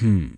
Hmm.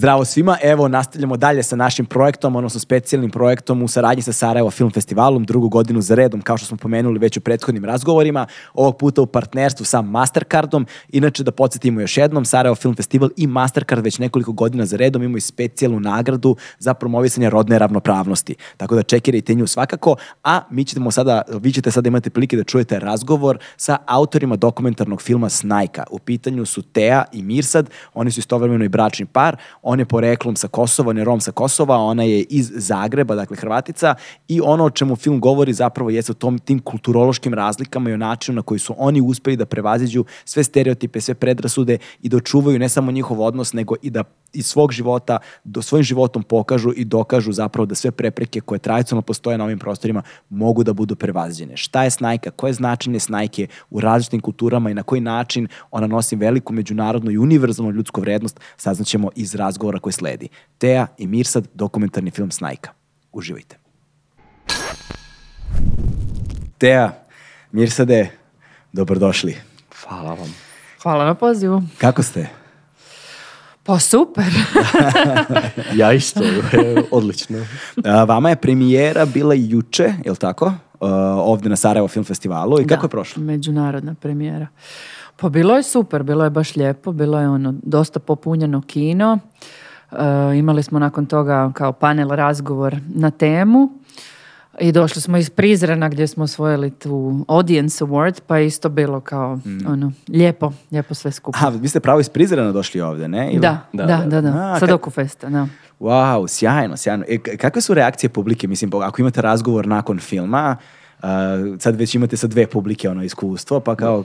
Zdravo svima, evo nastavljamo dalje sa našim projektom, odnosno specijalnim projektom u saradnji sa Sarajevo Film Festivalom, drugu godinu za redom, kao što smo pomenuli već u prethodnim razgovorima, ovog puta u partnerstvu sa Mastercardom. Inače, da podsjetimo još jednom, Sarajevo Film Festival i Mastercard već nekoliko godina za redom imaju specijalnu nagradu za promovisanje rodne ravnopravnosti. Tako da čekirajte nju svakako, a mi ćemo sada, vi ćete sada imati prilike da čujete razgovor sa autorima dokumentarnog filma Snajka. U pitanju su Tea i Mirsad, oni su istovremeno i bračni par, on je poreklom sa Kosova, on je Rom sa Kosova, ona je iz Zagreba, dakle Hrvatica i ono o čemu film govori zapravo jeste o tom, tim kulturološkim razlikama i o načinu na koji su oni uspeli da prevaziđu sve stereotipe, sve predrasude i da očuvaju ne samo njihov odnos, nego i da iz svog života, do svojim životom pokažu i dokažu zapravo da sve prepreke koje tradicionalno postoje na ovim prostorima mogu da budu prevaziđene. Šta je snajka? Koje je značenje snajke u različitim kulturama i na koji način ona nosi veliku međunarodnu i univerzalnu ljudsku vrednost, saznaćemo iz raz razgovora koji sledi. Teja i Mirsad, dokumentarni film Snajka. Uživajte. Teja, Mirsade, dobrodošli. Hvala vam. Hvala na pozivu. Kako ste? Pa super. ja isto, odlično. Vama je premijera bila juče, je li tako? Ovdje na Sarajevo Film Festivalu i kako je prošlo? međunarodna premijera. Pa bilo je super, bilo je baš lijepo, bilo je ono dosta popunjeno kino. E, imali smo nakon toga kao panel razgovor na temu i došli smo iz Prizrena gdje smo osvojili tu Audience Award, pa je isto bilo kao mm. ono, lijepo, lijepo sve skupo. A, vi ste pravo iz Prizrena došli ovdje, ne? Da, da, da, da, da. A, sa da. Wow, sjajno, sjajno. E, kakve su reakcije publike, mislim, ako imate razgovor nakon filma, sad već imate sa dve publike ono iskustvo, pa kao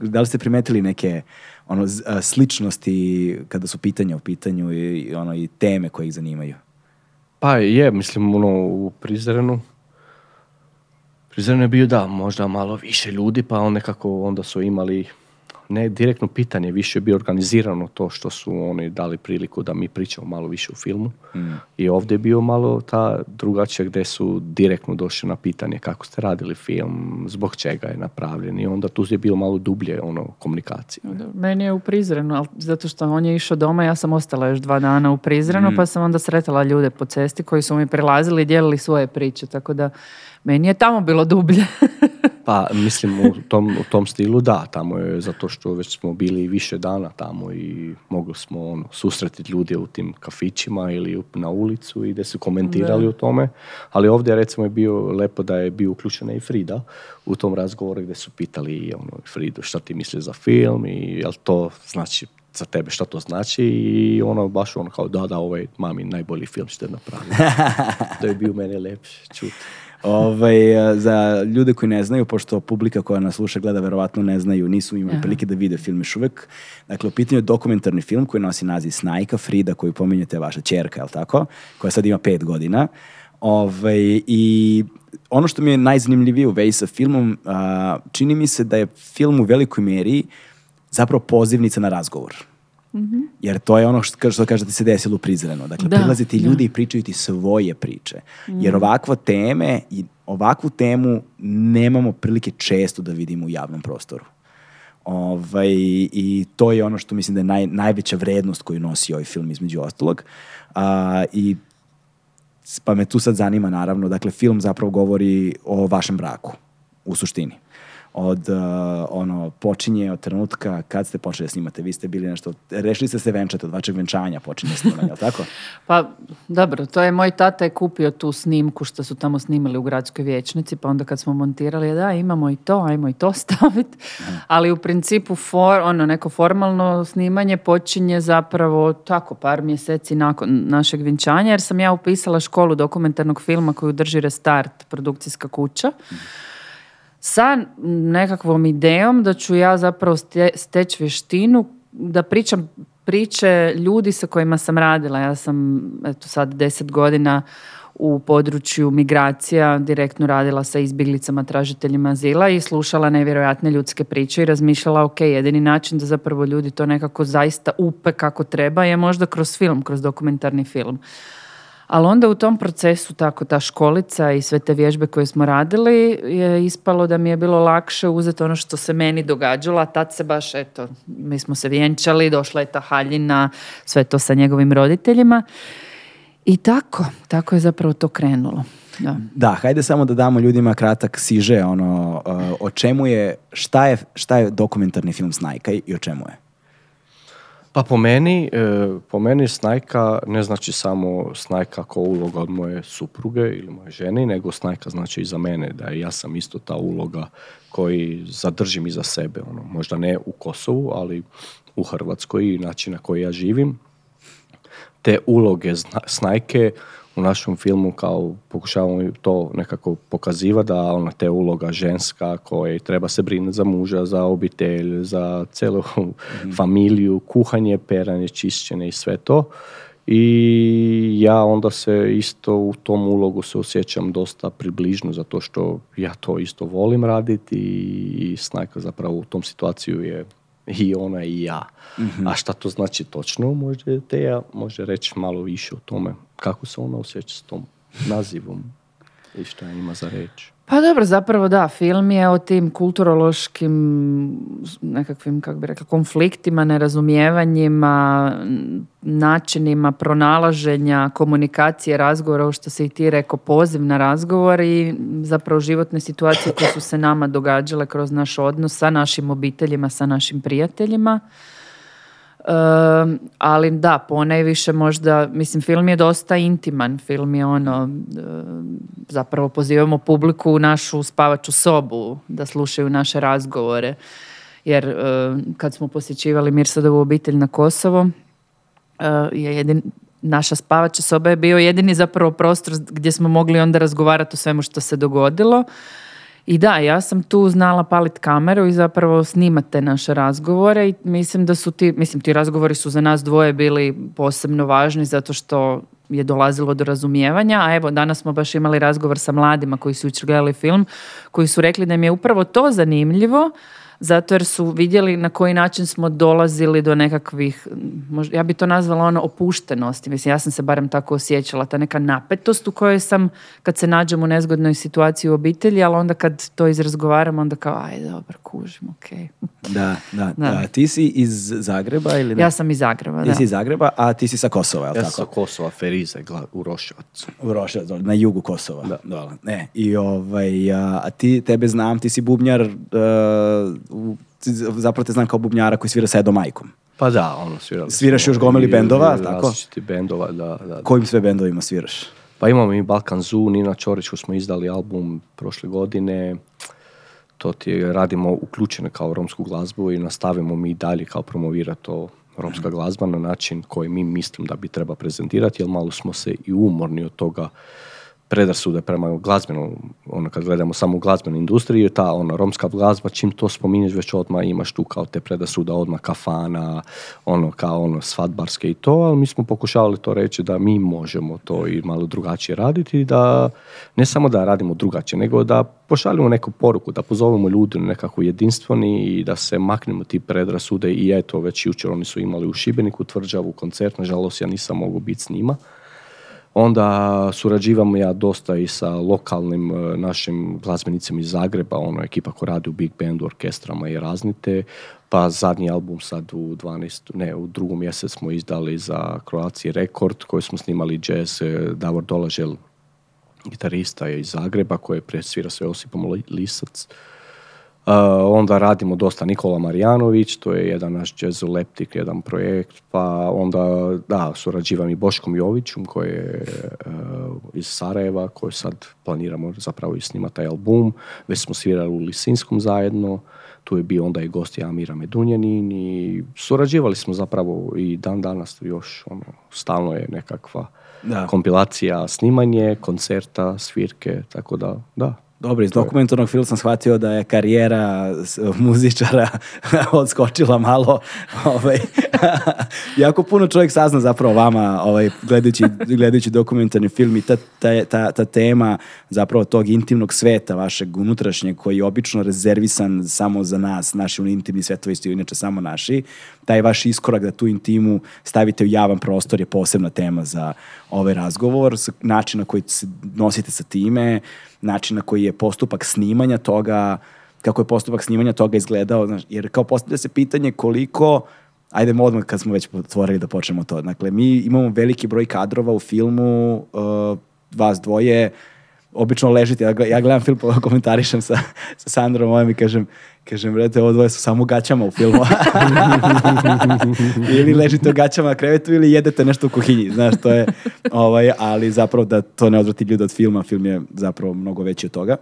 da li ste primetili neke ono sličnosti kada su pitanja u pitanju i ono i teme koje ih zanimaju? Pa je, mislim ono u Prizrenu Prizren je bio da, možda malo više ljudi, pa on nekako onda su imali ne direktno pitanje, više bi organizirano to što su oni dali priliku da mi pričamo malo više u filmu. Mm. I ovdje je bio malo ta drugačija gdje su direktno došli na pitanje kako ste radili film, zbog čega je napravljen i onda tu je bilo malo dublje ono komunikacije. Meni je u Prizrenu, ali zato što on je išao doma, ja sam ostala još dva dana u Prizrenu, mm. pa sam onda sretala ljude po cesti koji su mi prilazili i dijelili svoje priče, tako da meni je tamo bilo dublje. Pa mislim u tom, u tom stilu da, tamo je zato što već smo bili više dana tamo i mogli smo ono, susretiti ljude u tim kafićima ili na ulicu i da su komentirali o tome. Ali ovdje recimo je bio lepo da je bio uključena i Frida u tom razgovoru gdje su pitali ono, Fridu šta ti misli za film i jel to znači za tebe šta to znači i ono baš ono kao da da ovaj mami najbolji film što je napravio. to je bio meni lijep čuti ovaj, e, za ljude koji ne znaju, pošto publika koja nas sluša gleda verovatno ne znaju, nisu imali Aha. prilike da vide film još uvek. Dakle, u pitanju je dokumentarni film koji nosi naziv Snajka, Frida, koju pominjate vaša čerka, je tako? Koja sad ima pet godina. Ovaj, I ono što mi je najzanimljivije u vezi sa filmom, a, čini mi se da je film u velikoj meri zapravo pozivnica na razgovor. Mhm. Jer to je ono što, što kaže da se desilo u Dakle, da, ti ljudi i pričaju ti svoje priče. Jer mhm. ovakve teme i ovakvu temu nemamo prilike često da vidimo u javnom prostoru. Ovaj, I to je ono što mislim da je najveća vrednost koju nosi ovaj film između ostalog. A, I pa me tu sad zanima naravno, dakle film zapravo govori o vašem braku u suštini od uh, ono počinje od trenutka kad ste počeli da snimate. Vi ste bili nešto rešili ste se venčati od vašeg venčanja počinje snimanje, jel tako? Pa dobro, to je moj tata je kupio tu snimku što su tamo snimali u gradskoj vječnici, pa onda kad smo montirali da imamo i to, ajmo i to staviti. Ali u principu for, ono neko formalno snimanje počinje zapravo tako par mjeseci nakon našeg venčanja jer sam ja upisala školu dokumentarnog filma koju drži Restart produkcijska kuća. Mhm sa nekakvom idejom da ću ja zapravo steći vještinu da pričam priče ljudi sa kojima sam radila. Ja sam eto sad deset godina u području migracija direktno radila sa izbjeglicama, tražiteljima azila i slušala nevjerojatne ljudske priče i razmišljala ok, jedini način da zapravo ljudi to nekako zaista upe kako treba je možda kroz film, kroz dokumentarni film. Ali onda u tom procesu tako ta školica i sve te vježbe koje smo radili je ispalo da mi je bilo lakše uzeti ono što se meni događalo, a tad se baš eto, mi smo se vjenčali, došla je ta haljina, sve to sa njegovim roditeljima. I tako, tako je zapravo to krenulo. Da. da, hajde samo da damo ljudima kratak siže, ono, o čemu je, šta je, šta je dokumentarni film Snajka i o čemu je? Pa po meni, e, po meni snajka ne znači samo snajka kao uloga od moje supruge ili moje ženi, nego snajka znači i za mene, da ja sam isto ta uloga koji zadržim iza sebe. Ono, možda ne u Kosovu, ali u Hrvatskoj i način na koji ja živim. Te uloge snajke u našem filmu kao pokušavamo to nekako pokaziva da ona te uloga ženska koja treba se brinuti za muža, za obitelj, za celu mhm. familiju, kuhanje, peranje, čišćenje i sve to. I ja onda se isto u tom ulogu se osjećam dosta približno zato što ja to isto volim raditi i, snajka zapravo u tom situaciju je i ona i ja. Mhm. A šta to znači točno, te ja može reći malo više o tome kako se ona osjeća s tom nazivom i šta ima za reći? Pa dobro, zapravo da, film je o tim kulturološkim nekakvim, kako bi rekla, konfliktima, nerazumijevanjima, načinima pronalaženja, komunikacije, razgovora, ovo što se i ti rekao, poziv na razgovor i zapravo životne situacije koje su se nama događale kroz naš odnos sa našim obiteljima, sa našim prijateljima ali da, po najviše možda, mislim, film je dosta intiman, film je ono, zapravo pozivamo publiku u našu spavaču sobu da slušaju naše razgovore. Jer kad smo posjećivali Mirsadovu obitelj na Kosovo, eh, je jedin, naša spavača soba je bio jedini zapravo prostor gdje smo mogli onda razgovarati o svemu što se dogodilo. I da, ja sam tu znala palit kameru i zapravo snimate naše razgovore i mislim da su ti, mislim ti razgovori su za nas dvoje bili posebno važni zato što je dolazilo do razumijevanja, a evo danas smo baš imali razgovor sa mladima koji su jučer gledali film, koji su rekli da im je upravo to zanimljivo, zato jer su vidjeli na koji način smo dolazili do nekakvih, ja bi to nazvala ono opuštenosti, mislim ja sam se barem tako osjećala, ta neka napetost u kojoj sam kad se nađem u nezgodnoj situaciji u obitelji, ali onda kad to izrazgovaram onda kao aj dobro kužim, ok. Da, da, da. Ti si iz Zagreba ili ne? Ja sam iz Zagreba, da. Ti si iz Zagreba, a ti si sa Kosova, je tako? Ja sam sa Kosova, Ferize, u Roševacu. U na jugu Kosova. Da. Ne, i ovaj, a, ti, tebe znam, ti si bubnjar e, u, zapravo te znam kao bubnjara koji svira sa Edom Majkom. Pa da, ono svira... Sviraš još gomeli bendova, tako? Različiti bendova, da, da, Kojim sve bendovima sviraš? Pa imamo i Balkan Zoo, Nina Ćoriću smo izdali album prošle godine. To ti radimo uključeno kao romsku glazbu i nastavimo mi dalje kao promovirati to romska glazba na način koji mi mislim da bi treba prezentirati, jer malo smo se i umorni od toga predrasude prema glazbenu, ono kad gledamo samo glazbenu industriju, ta ono romska glazba, čim to spominješ već odmah imaš tu kao te predrasude odmah kafana, ono kao ono svadbarske i to, ali mi smo pokušavali to reći da mi možemo to i malo drugačije raditi, da ne samo da radimo drugačije, nego da pošaljemo neku poruku, da pozovemo ljudi nekako jedinstveni i da se maknemo ti predrasude i eto već jučer oni su imali u Šibeniku tvrđavu koncert, nažalost ja nisam mogao biti s njima, Onda surađivam ja dosta i sa lokalnim e, našim glazbenicima iz Zagreba, ono ekipa koja radi u big bandu, orkestrama i raznite. Pa zadnji album sad u 12, ne, u drugom mjesecu smo izdali za croatia rekord koji smo snimali jazz e, Davor Dolažel, gitarista je iz Zagreba koji je presvira sve Osipom Lisac Uh, onda radimo dosta Nikola Marijanović, to je jedan naš jazzoleptik, jedan projekt, pa onda da, surađivam i Boškom Jovićom koji je eh, iz Sarajeva, koji sad planiramo zapravo i snimati taj album. Već smo svirali u Lisinskom zajedno, tu je bio onda i gost Amira Medunjanin i surađivali smo zapravo i dan danas još, ono, stalno je nekakva kompilacija, snimanje, koncerta, svirke, tako da, da, dobro, iz dokumentarnog filma sam shvatio da je karijera muzičara odskočila malo. Ovaj, jako puno čovjek sazna zapravo vama ovaj, gledajući, gledajući dokumentarni film i ta, ta, ta, tema zapravo tog intimnog sveta vašeg unutrašnjeg koji je obično rezervisan samo za nas, naši intimni svetovi su inače samo naši. Taj vaš iskorak da tu intimu stavite u javan prostor je posebna tema za ovaj razgovor, način na koji se nosite sa time, način na koji je postupak snimanja toga, kako je postupak snimanja toga izgledao, znaš, jer kao postavlja se pitanje koliko, ajdemo odmah kad smo već otvorili da počnemo to, dakle, mi imamo veliki broj kadrova u filmu, uh, vas dvoje, obično ležite, ja, gledam film, komentarišem sa, sa Sandrom, ovaj i kažem, Kažem, brate, ovo dvoje su samo gaćama u filmu. ili ležite u gaćama na krevetu ili jedete nešto u kuhinji, znaš, to je, ovaj, ali zapravo da to ne odvrati ljudi od filma, film je zapravo mnogo veći od toga.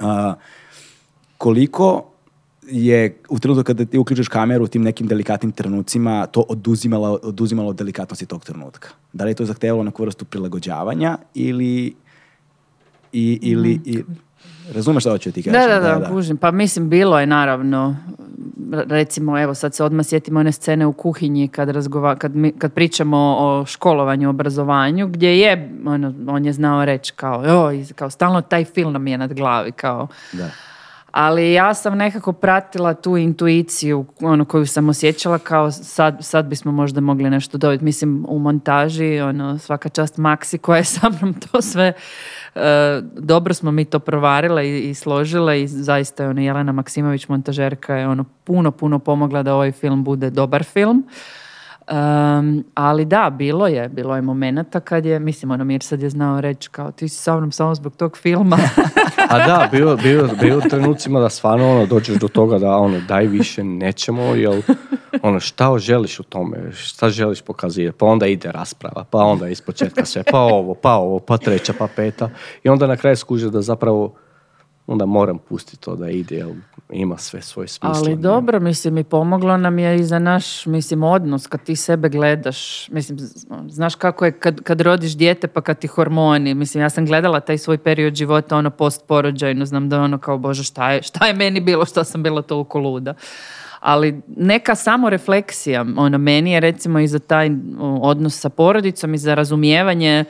A, koliko je u trenutku kada ti uključiš kameru u tim nekim delikatnim trenucima, to oduzimalo, oduzimalo delikatnosti tog trenutka. Da li je to zahtevalo neku vrstu prilagođavanja ili... I, ili i, Razumeš što hoću ti kažem? Da, da, da, kužim. Pa mislim, bilo je naravno, recimo, evo sad se odmah sjetimo one scene u kuhinji kad, razgova, kad, kad pričamo o školovanju, obrazovanju, gdje je, on, on je znao reći kao, joj, kao stalno taj film nam je nad glavi, kao... Da ali ja sam nekako pratila tu intuiciju ono koju sam osjećala kao sad, sad bismo možda mogli nešto dobiti. Mislim u montaži, ono, svaka čast Maksi koja je sa mnom to sve e, dobro smo mi to provarile i, i složile i zaista je ono, Jelena Maksimović montažerka je ono puno, puno pomogla da ovaj film bude dobar film ali da, bilo je, bilo je momenata kad je, mislim ono sad je znao reći kao ti si sa mnom samo zbog tog filma. A da, bilo, bilo, trenucima da stvarno ono, dođeš do toga da ono daj više nećemo, jel ono šta želiš u tome, šta želiš pokazivati, pa onda ide rasprava, pa onda ispočetka sve, pa ovo, pa ovo, pa treća, pa peta i onda na kraju skuže da zapravo onda moram pustiti to da ide, jel ima sve svoj smisla. Ali dobro, mislim, i pomoglo nam je i za naš, mislim, odnos, kad ti sebe gledaš, mislim, znaš kako je kad, kad rodiš dijete pa kad ti hormoni, mislim, ja sam gledala taj svoj period života, ono post znam da je ono kao, bože, šta je, šta je meni bilo, što sam bila toliko luda ali neka samo refleksija ono meni je recimo i za taj odnos sa porodicom i za razumijevanje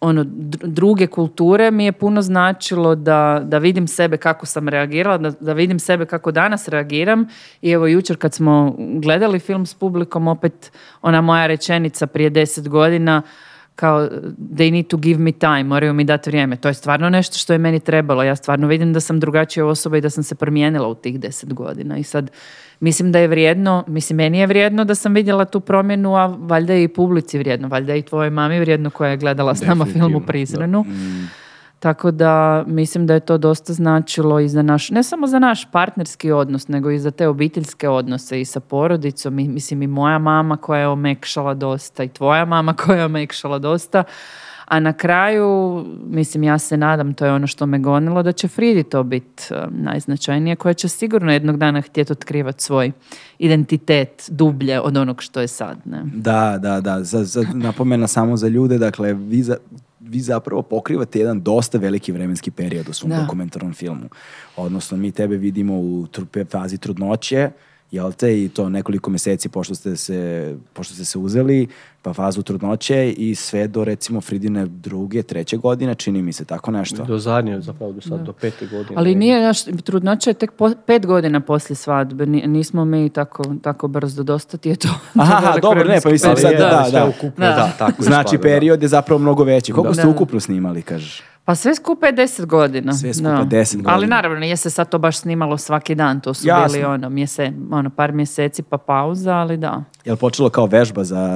ono, druge kulture mi je puno značilo da, da vidim sebe kako sam reagirala, da, da vidim sebe kako danas reagiram i evo jučer kad smo gledali film s publikom opet ona moja rečenica prije deset godina kao they need to give me time, moraju mi dati vrijeme. To je stvarno nešto što je meni trebalo. Ja stvarno vidim da sam drugačija osoba i da sam se promijenila u tih deset godina. I sad mislim da je vrijedno, mislim meni je vrijedno da sam vidjela tu promjenu, a valjda je i publici vrijedno, valjda i tvojoj mami vrijedno koja je gledala s nama film u Prizrenu. Mm. Tako da mislim da je to dosta značilo i za naš, ne samo za naš partnerski odnos, nego i za te obiteljske odnose i sa porodicom. I, mislim i moja mama koja je omekšala dosta i tvoja mama koja je omekšala dosta. A na kraju, mislim ja se nadam, to je ono što me gonilo, da će Fridi to biti e, najznačajnije, koja će sigurno jednog dana htjeti otkrivat svoj identitet dublje od onog što je sad. Ne? Da, da, da. Za, za, napomena samo za ljude, dakle vi za, vi zapravo pokrivate jedan dosta veliki vremenski period u svom dokumentarnom filmu. Odnosno, mi tebe vidimo u fazi trudnoće, jel te, i to nekoliko meseci pošto ste se, pošto ste se uzeli, pa fazu trudnoće i sve do recimo Fridine druge, treće godine, čini mi se tako nešto. Do zadnje, zapravo do sad, do pete godine. Ali nije, naš, trudnoće je tek pet godina poslije svadbe, nismo mi tako, tako brzo dosta je to. Aha, dobro, ne, pa mislim sad, da, da, da, Ukupno, Znači, period je zapravo mnogo veći. Koliko ste ukupno snimali, kažeš? Pa sve skupa je deset godina. Sve skupa deset godina. Ali naravno, nije se sad to baš snimalo svaki dan. To su bili ono, ono, par mjeseci pa pauza, ali da. Jel počelo kao vežba za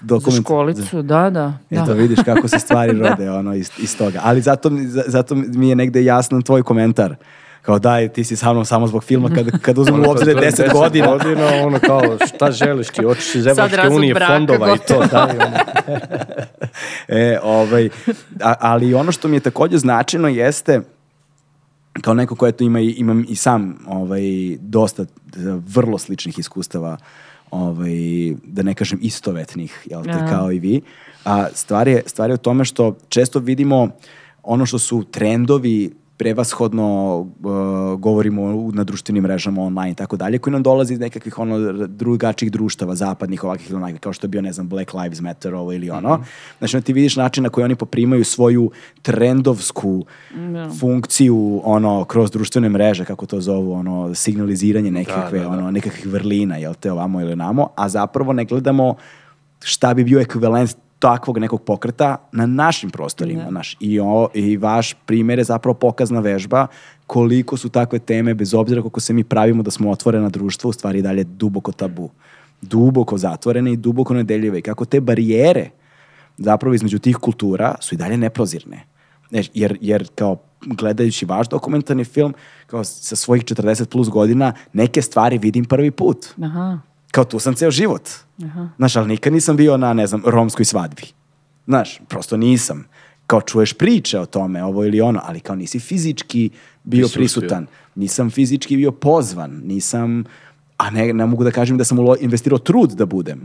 dokument? Za školicu, da, da. Eto, vidiš kako se stvari rode ono, iz, toga. Ali zato, zato mi je negdje jasno tvoj komentar kao daj, ti si sa mnom samo zbog filma, kad, kad uzmem u ono obzir 10, godina. Ono kao, šta želiš ti, hoćeš iz Evropske unije fondova i to, daj. Ono. E, ovaj, ali ono što mi je također značajno jeste, kao neko koje tu ima, imam i sam ovaj, dosta e, vrlo sličnih iskustava ovaj, da ne kažem istovetnih, kao i vi. A stvar je, stvar je u tome što često vidimo ono što su trendovi prevashodno uh, govorimo na društvenim mrežama online i tako dalje, koji nam dolazi iz nekakvih ono drugačih društava, zapadnih, ovakvih ili onakvih, kao što je bio, ne znam, Black Lives Matter ovo ili ono. Mm -hmm. Znači, ti vidiš način na koji oni poprimaju svoju trendovsku funkciju, ono, kroz društvene mreže, kako to zovu, ono, signaliziranje nekakve, ono, nekakvih vrlina, jel te, ovamo ili namo, a zapravo ne gledamo šta bi bio ekvivalent takvog nekog pokreta na našim prostorima. Naš, i, I vaš primjer je zapravo pokazna vežba koliko su takve teme, bez obzira koliko se mi pravimo da smo otvorena društva, u stvari dalje duboko tabu. Duboko zatvorene i duboko nedeljive. I kako te barijere zapravo između tih kultura su i dalje neprozirne. Jer, jer kao gledajući vaš dokumentarni film, kao sa svojih 40 plus godina, neke stvari vidim prvi put. Aha kao tu sam ceo život. Aha. Znaš, ali nikad nisam bio na, ne znam, romskoj svadbi. Znaš, prosto nisam. Kao čuješ priče o tome, ovo ili ono, ali kao nisi fizički bio prisutan. Nisam fizički bio pozvan, nisam a ne, ne mogu da kažem da sam investirao trud da budem.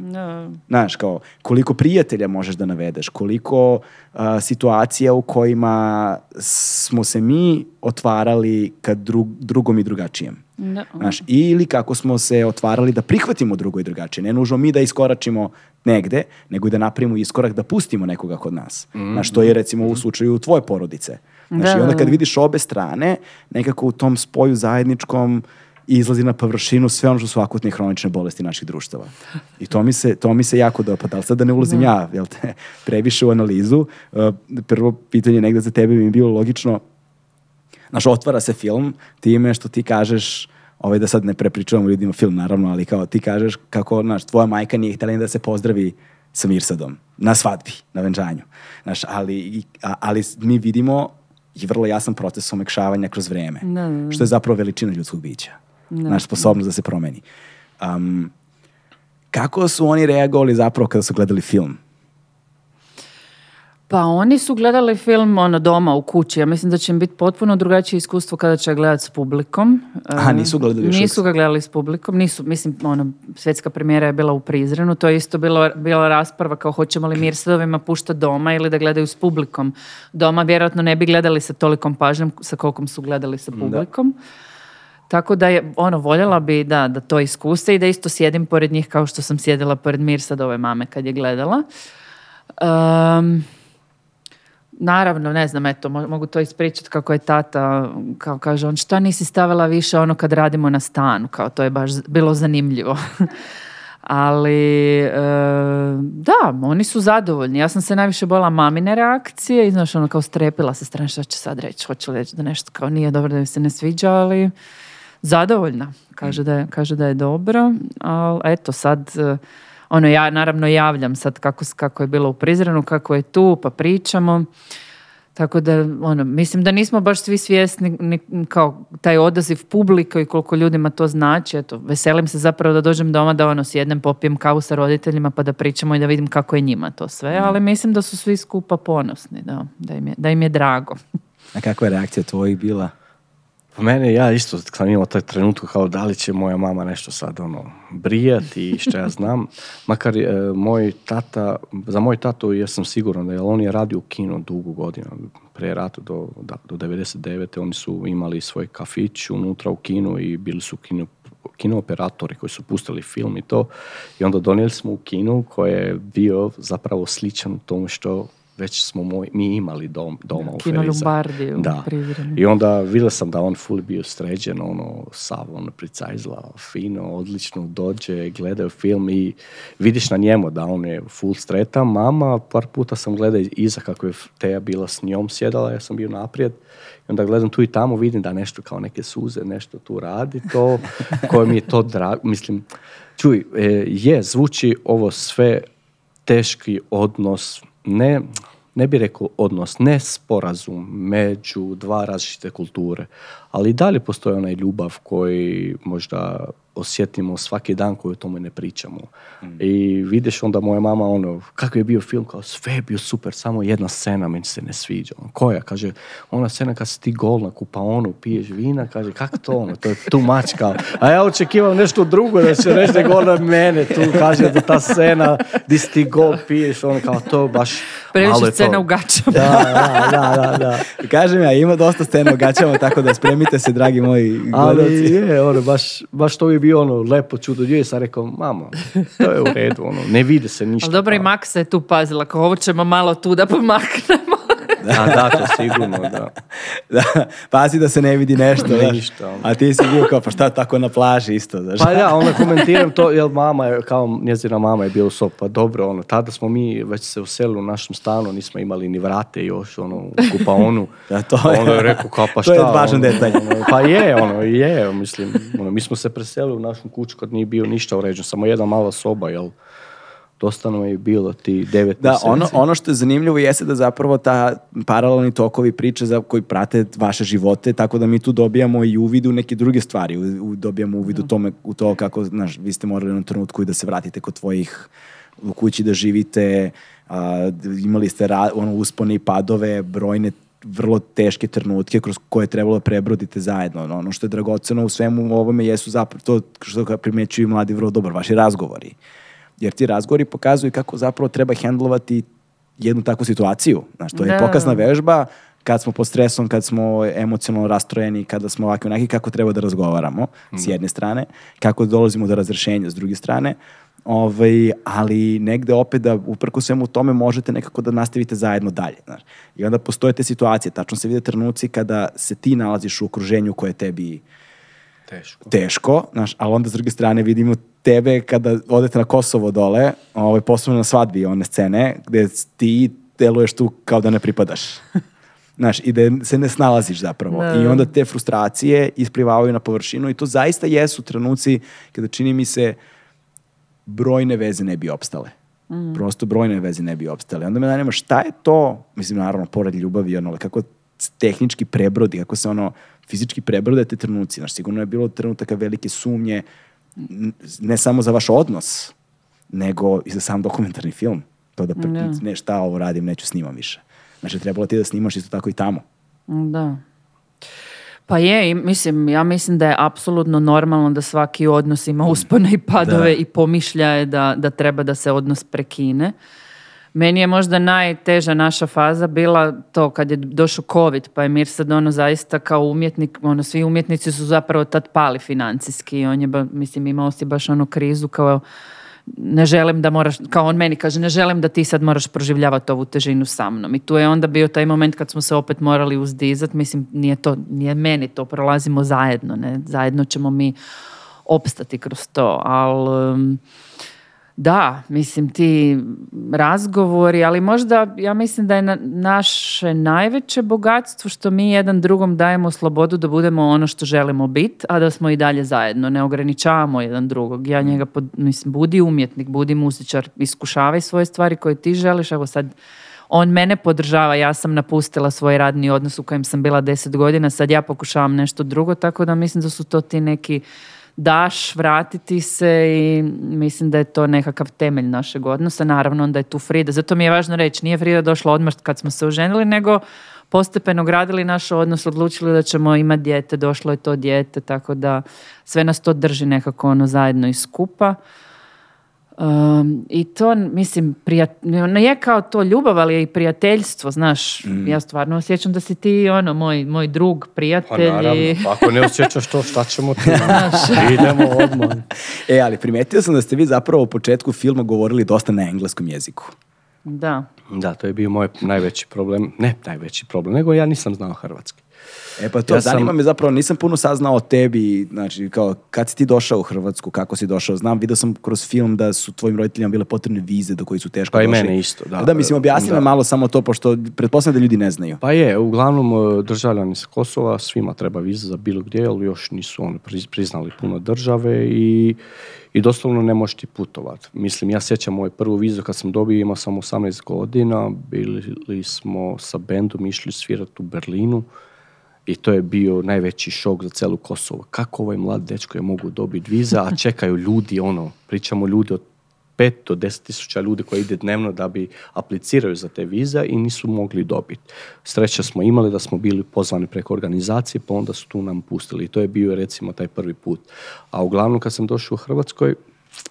Znaš, kao, koliko prijatelja možeš da navedeš, koliko situacija u kojima smo se mi otvarali ka drugom i drugačijem. Znaš, ili kako smo se otvarali da prihvatimo drugo i drugačije. Ne nužno mi da iskoračimo negde, nego da napravimo iskorak da pustimo nekoga kod nas. Mm. Znaš, to je recimo u slučaju tvoje porodice. Znaš, da, i onda kad vidiš obe strane, nekako u tom spoju zajedničkom i izlazi na površinu sve ono što su akutne hronične bolesti naših društava. I to mi se, to mi se jako dopada. Ali sad da ne ulazim ja jel te, previše u analizu, uh, prvo pitanje negde za tebe bi mi bilo logično, znaš, otvara se film time što ti kažeš ovaj da sad ne prepričavam ljudima film naravno, ali kao ti kažeš kako naš tvoja majka nije htjela da se pozdravi sa Mirsadom na svadbi, na venčanju. ali, ali mi vidimo i vrlo jasan proces omekšavanja kroz vreme, što je zapravo veličina ljudskog bića. Ne. sposobnost da se promeni. Um, kako su oni reagovali zapravo kada su gledali film? Pa oni su gledali film ono, doma u kući. Ja mislim da će im biti potpuno drugačije iskustvo kada će gledati s publikom. a nisu gledali još ga gledali s publikom. Nisu, mislim, ono, svjetska premijera je bila u Prizrenu. To je isto bilo, bila rasprava kao hoćemo li mir sadovima pušta doma ili da gledaju s publikom. Doma vjerojatno ne bi gledali sa tolikom pažnjom sa kolikom su gledali sa publikom. Tako da je, ono, voljela bi da, da to iskuste i da isto sjedim pored njih kao što sam sjedila pored sad ove mame kad je gledala. naravno, ne znam, eto, mogu to ispričati kako je tata, kao kaže on, šta nisi stavila više ono kad radimo na stanu, kao to je baš bilo zanimljivo. Ali, da, oni su zadovoljni. Ja sam se najviše bojala mamine reakcije i, znaš, ono, kao strepila se strana šta će sad reći, hoće li reći da nešto kao nije dobro da mi se ne sviđa, ali zadovoljna. Kaže mm. da je, kaže da je dobro, ali eto sad eh, ono ja naravno javljam sad kako, kako je bilo u Prizrenu, kako je tu, pa pričamo. Tako da, ono, mislim da nismo baš svi svjesni kao taj odaziv publika i koliko ljudima to znači. Eto, veselim se zapravo da dođem doma da ono sjednem, popijem kavu sa roditeljima pa da pričamo i da vidim kako je njima to sve. Mm. Ali mislim da su svi skupa ponosni, da, da, im, je, da im je drago. A kakva je reakcija tvojih bila? Po pa mene, ja isto sam imao taj trenutku kao da li će moja mama nešto sad ono brijati i što ja znam. Makar e, moj tata, za moj tato ja sam siguran da je, on je radio u kino dugu godinu, prije rata do, da, do 99. Oni su imali svoj kafić unutra u kinu i bili su kino, operatori koji su pustili film i to. I onda donijeli smo u kinu koji je bio zapravo sličan tomu što već smo mi imali dom, doma u Kino Lombardiju, da. I onda vidio sam da on ful bio sređen, ono, sav, ono, pricajzla, fino, odlično, dođe, gledaju film i vidiš na njemu da on je full streta. Mama, par puta sam gledao iza kako je Teja bila s njom sjedala, ja sam bio naprijed. I onda gledam tu i tamo, vidim da nešto kao neke suze, nešto tu radi, to, koje mi je to drago, mislim, čuj, e, je, zvuči ovo sve teški odnos, ne, ne bi rekao odnos, ne sporazum među dva različite kulture, ali i dalje postoji onaj ljubav koji možda osjetimo svaki dan koji o tome ne pričamo. Mm. I vidiš onda moja mama ono, kako je bio film, kao sve bio super, samo jedna scena meni se ne sviđa. On, koja? Kaže, ona scena kad si ti gol na kupaonu, piješ vina, kaže, kako to ono, to je tu mačka. A ja očekivam nešto drugo da će reći gol na mene tu, kaže da ta scena di si ti gol piješ, ono kao to baš Previše scena u gačama. Da, da, da, da, da. Kažem ja, ima dosta scena u gačama, tako da spremite se, dragi moji goloci Ali je, ono, baš, baš to bi ono lepo čudo ljudi, sam rekao, mamo, to je u redu, ono, ne vidi se ništa. Ali dobro, i pa. Maksa je tu pazila, ako ovo malo tu da pomaknemo. A da, to sigurno, da. da. Pazi da se ne vidi nešto, Ništa. Ono. A ti si bio kao, pa šta tako na plaži isto, znaš. Pa ja, onda komentiram to, jer mama je, kao njezina mama je bio u pa dobro, ono, tada smo mi već se uselili u našem stanu, nismo imali ni vrate još, ono, kupaonu. Da, to je. Ono, je rekao, pa šta. To je važan ono, detalj. Ono, pa je, ono, je, mislim, ono, mi smo se preselili u našu kuću kad nije bio ništa uređeno, samo jedna mala soba, jel' nam je bilo ti devet da, ono, ono, što je zanimljivo jeste da zapravo ta paralelni tokovi priče za koji prate vaše živote, tako da mi tu dobijamo i uvid u neke druge stvari. U, u, dobijamo uvid u, tome, u to kako, znaš, vi ste morali na trenutku i da se vratite kod tvojih u kući da živite, a, imali ste ono, uspone i padove, brojne vrlo teške trenutke kroz koje trebalo prebrodite zajedno. Ono, ono što je dragoceno u svemu ovome jesu zapravo to što primećuju mladi vrlo dobro, vaši razgovori. Jer ti razgovori pokazuju kako zapravo treba hendlovati jednu takvu situaciju. Znaš, to je pokazna vežba kad smo pod stresom, kad smo emocionalno rastrojeni, kada smo ovakvi onaki, kako treba da razgovaramo s mm. jedne strane, kako dolazimo do razrešenja s druge strane, ovaj, ali negde opet da uprko svemu tome možete nekako da nastavite zajedno dalje. I onda postoje te situacije, tačno se vide trenuci kada se ti nalaziš u okruženju koje tebi teško, teško ali onda s druge strane vidimo tebe kada odete na Kosovo dole, ovaj, posebno na svadbi one scene, gde ti deluješ tu kao da ne pripadaš. Znaš, i da se ne snalaziš zapravo. I onda te frustracije isplivavaju na površinu i to zaista jesu trenuci kada čini mi se brojne veze ne bi opstale. Mm. Prosto brojne veze ne bi opstale. Onda me zanima šta je to, mislim naravno pored ljubavi, ono, kako tehnički prebrodi, kako se ono fizički prebrode te trenuci. Znaš, sigurno je bilo trenutaka velike sumnje, ne samo za vaš odnos, nego i za sam dokumentarni film. To da, da. ne šta ovo radim, neću snimam više. Znači, trebalo ti da snimaš isto tako i tamo. Da. Pa je, mislim, ja mislim da je apsolutno normalno da svaki odnos ima uspone i padove i pomišljaje da, da treba da se odnos prekine. Meni je možda najteža naša faza bila to kad je došao COVID, pa je Mir sad ono zaista kao umjetnik, ono svi umjetnici su zapravo tad pali financijski i on je, mislim, imao si baš onu krizu kao ne želim da moraš, kao on meni kaže, ne želim da ti sad moraš proživljavati ovu težinu sa mnom. I tu je onda bio taj moment kad smo se opet morali uzdizati, mislim, nije to, nije meni to, prolazimo zajedno, ne, zajedno ćemo mi opstati kroz to, ali... Um, da, mislim ti razgovori, ali možda ja mislim da je naše najveće bogatstvo što mi jedan drugom dajemo slobodu da budemo ono što želimo biti, a da smo i dalje zajedno, ne ograničavamo jedan drugog. Ja njega, mislim, budi umjetnik, budi muzičar, iskušavaj svoje stvari koje ti želiš, evo sad on mene podržava, ja sam napustila svoj radni odnos u kojem sam bila deset godina, sad ja pokušavam nešto drugo, tako da mislim da su to ti neki daš, vratiti se i mislim da je to nekakav temelj našeg odnosa. Naravno onda je tu Frida. Zato mi je važno reći, nije Frida došla odmah kad smo se oženili, nego postepeno gradili naš odnos, odlučili da ćemo imati dijete, došlo je to dijete, tako da sve nas to drži nekako ono zajedno i skupa. Ehm, I to, mislim, prijat... ne je kao to ljubav, ali je i prijateljstvo, znaš. Mm. Ja stvarno osjećam da si ti, ono, moj, moj drug, prijatelj. Pa naravno, pa ako ne osjećaš to, šta ćemo ti Idemo odmah. E, ali primetio sam da ste vi zapravo u početku filma govorili dosta na engleskom jeziku. Da. Da, to je bio moj najveći problem. Ne najveći problem, nego ja nisam znao hrvatski. E pa to, ja zanima me zapravo, nisam puno saznao o tebi, znači kao kad si ti došao u Hrvatsku, kako si došao, znam, vidio sam kroz film da su tvojim roditeljima bile potrebne vize do koji su teško došli. Pa i mene isto, da. Da, mislim, objasni malo samo to, pošto pretpostavljam da ljudi ne znaju. Pa je, uglavnom e, državljani sa Kosova, svima treba viza za bilo gdje, ali još nisu oni priznali puno države i, i doslovno ne možeš ti putovat. Mislim, ja sjećam moju prvu vizu kad sam dobio, imao sam 18 godina, bili smo sa bendom, išli svirati u Berlinu, i to je bio najveći šok za celu Kosovo. Kako ovaj mlad dečko je mogu dobiti viza, a čekaju ljudi, ono, pričamo ljudi od pet do deset tisuća ljudi koji ide dnevno da bi apliciraju za te viza i nisu mogli dobiti. Sreća smo imali da smo bili pozvani preko organizacije, pa onda su tu nam pustili. I to je bio recimo taj prvi put. A uglavnom kad sam došao u Hrvatskoj,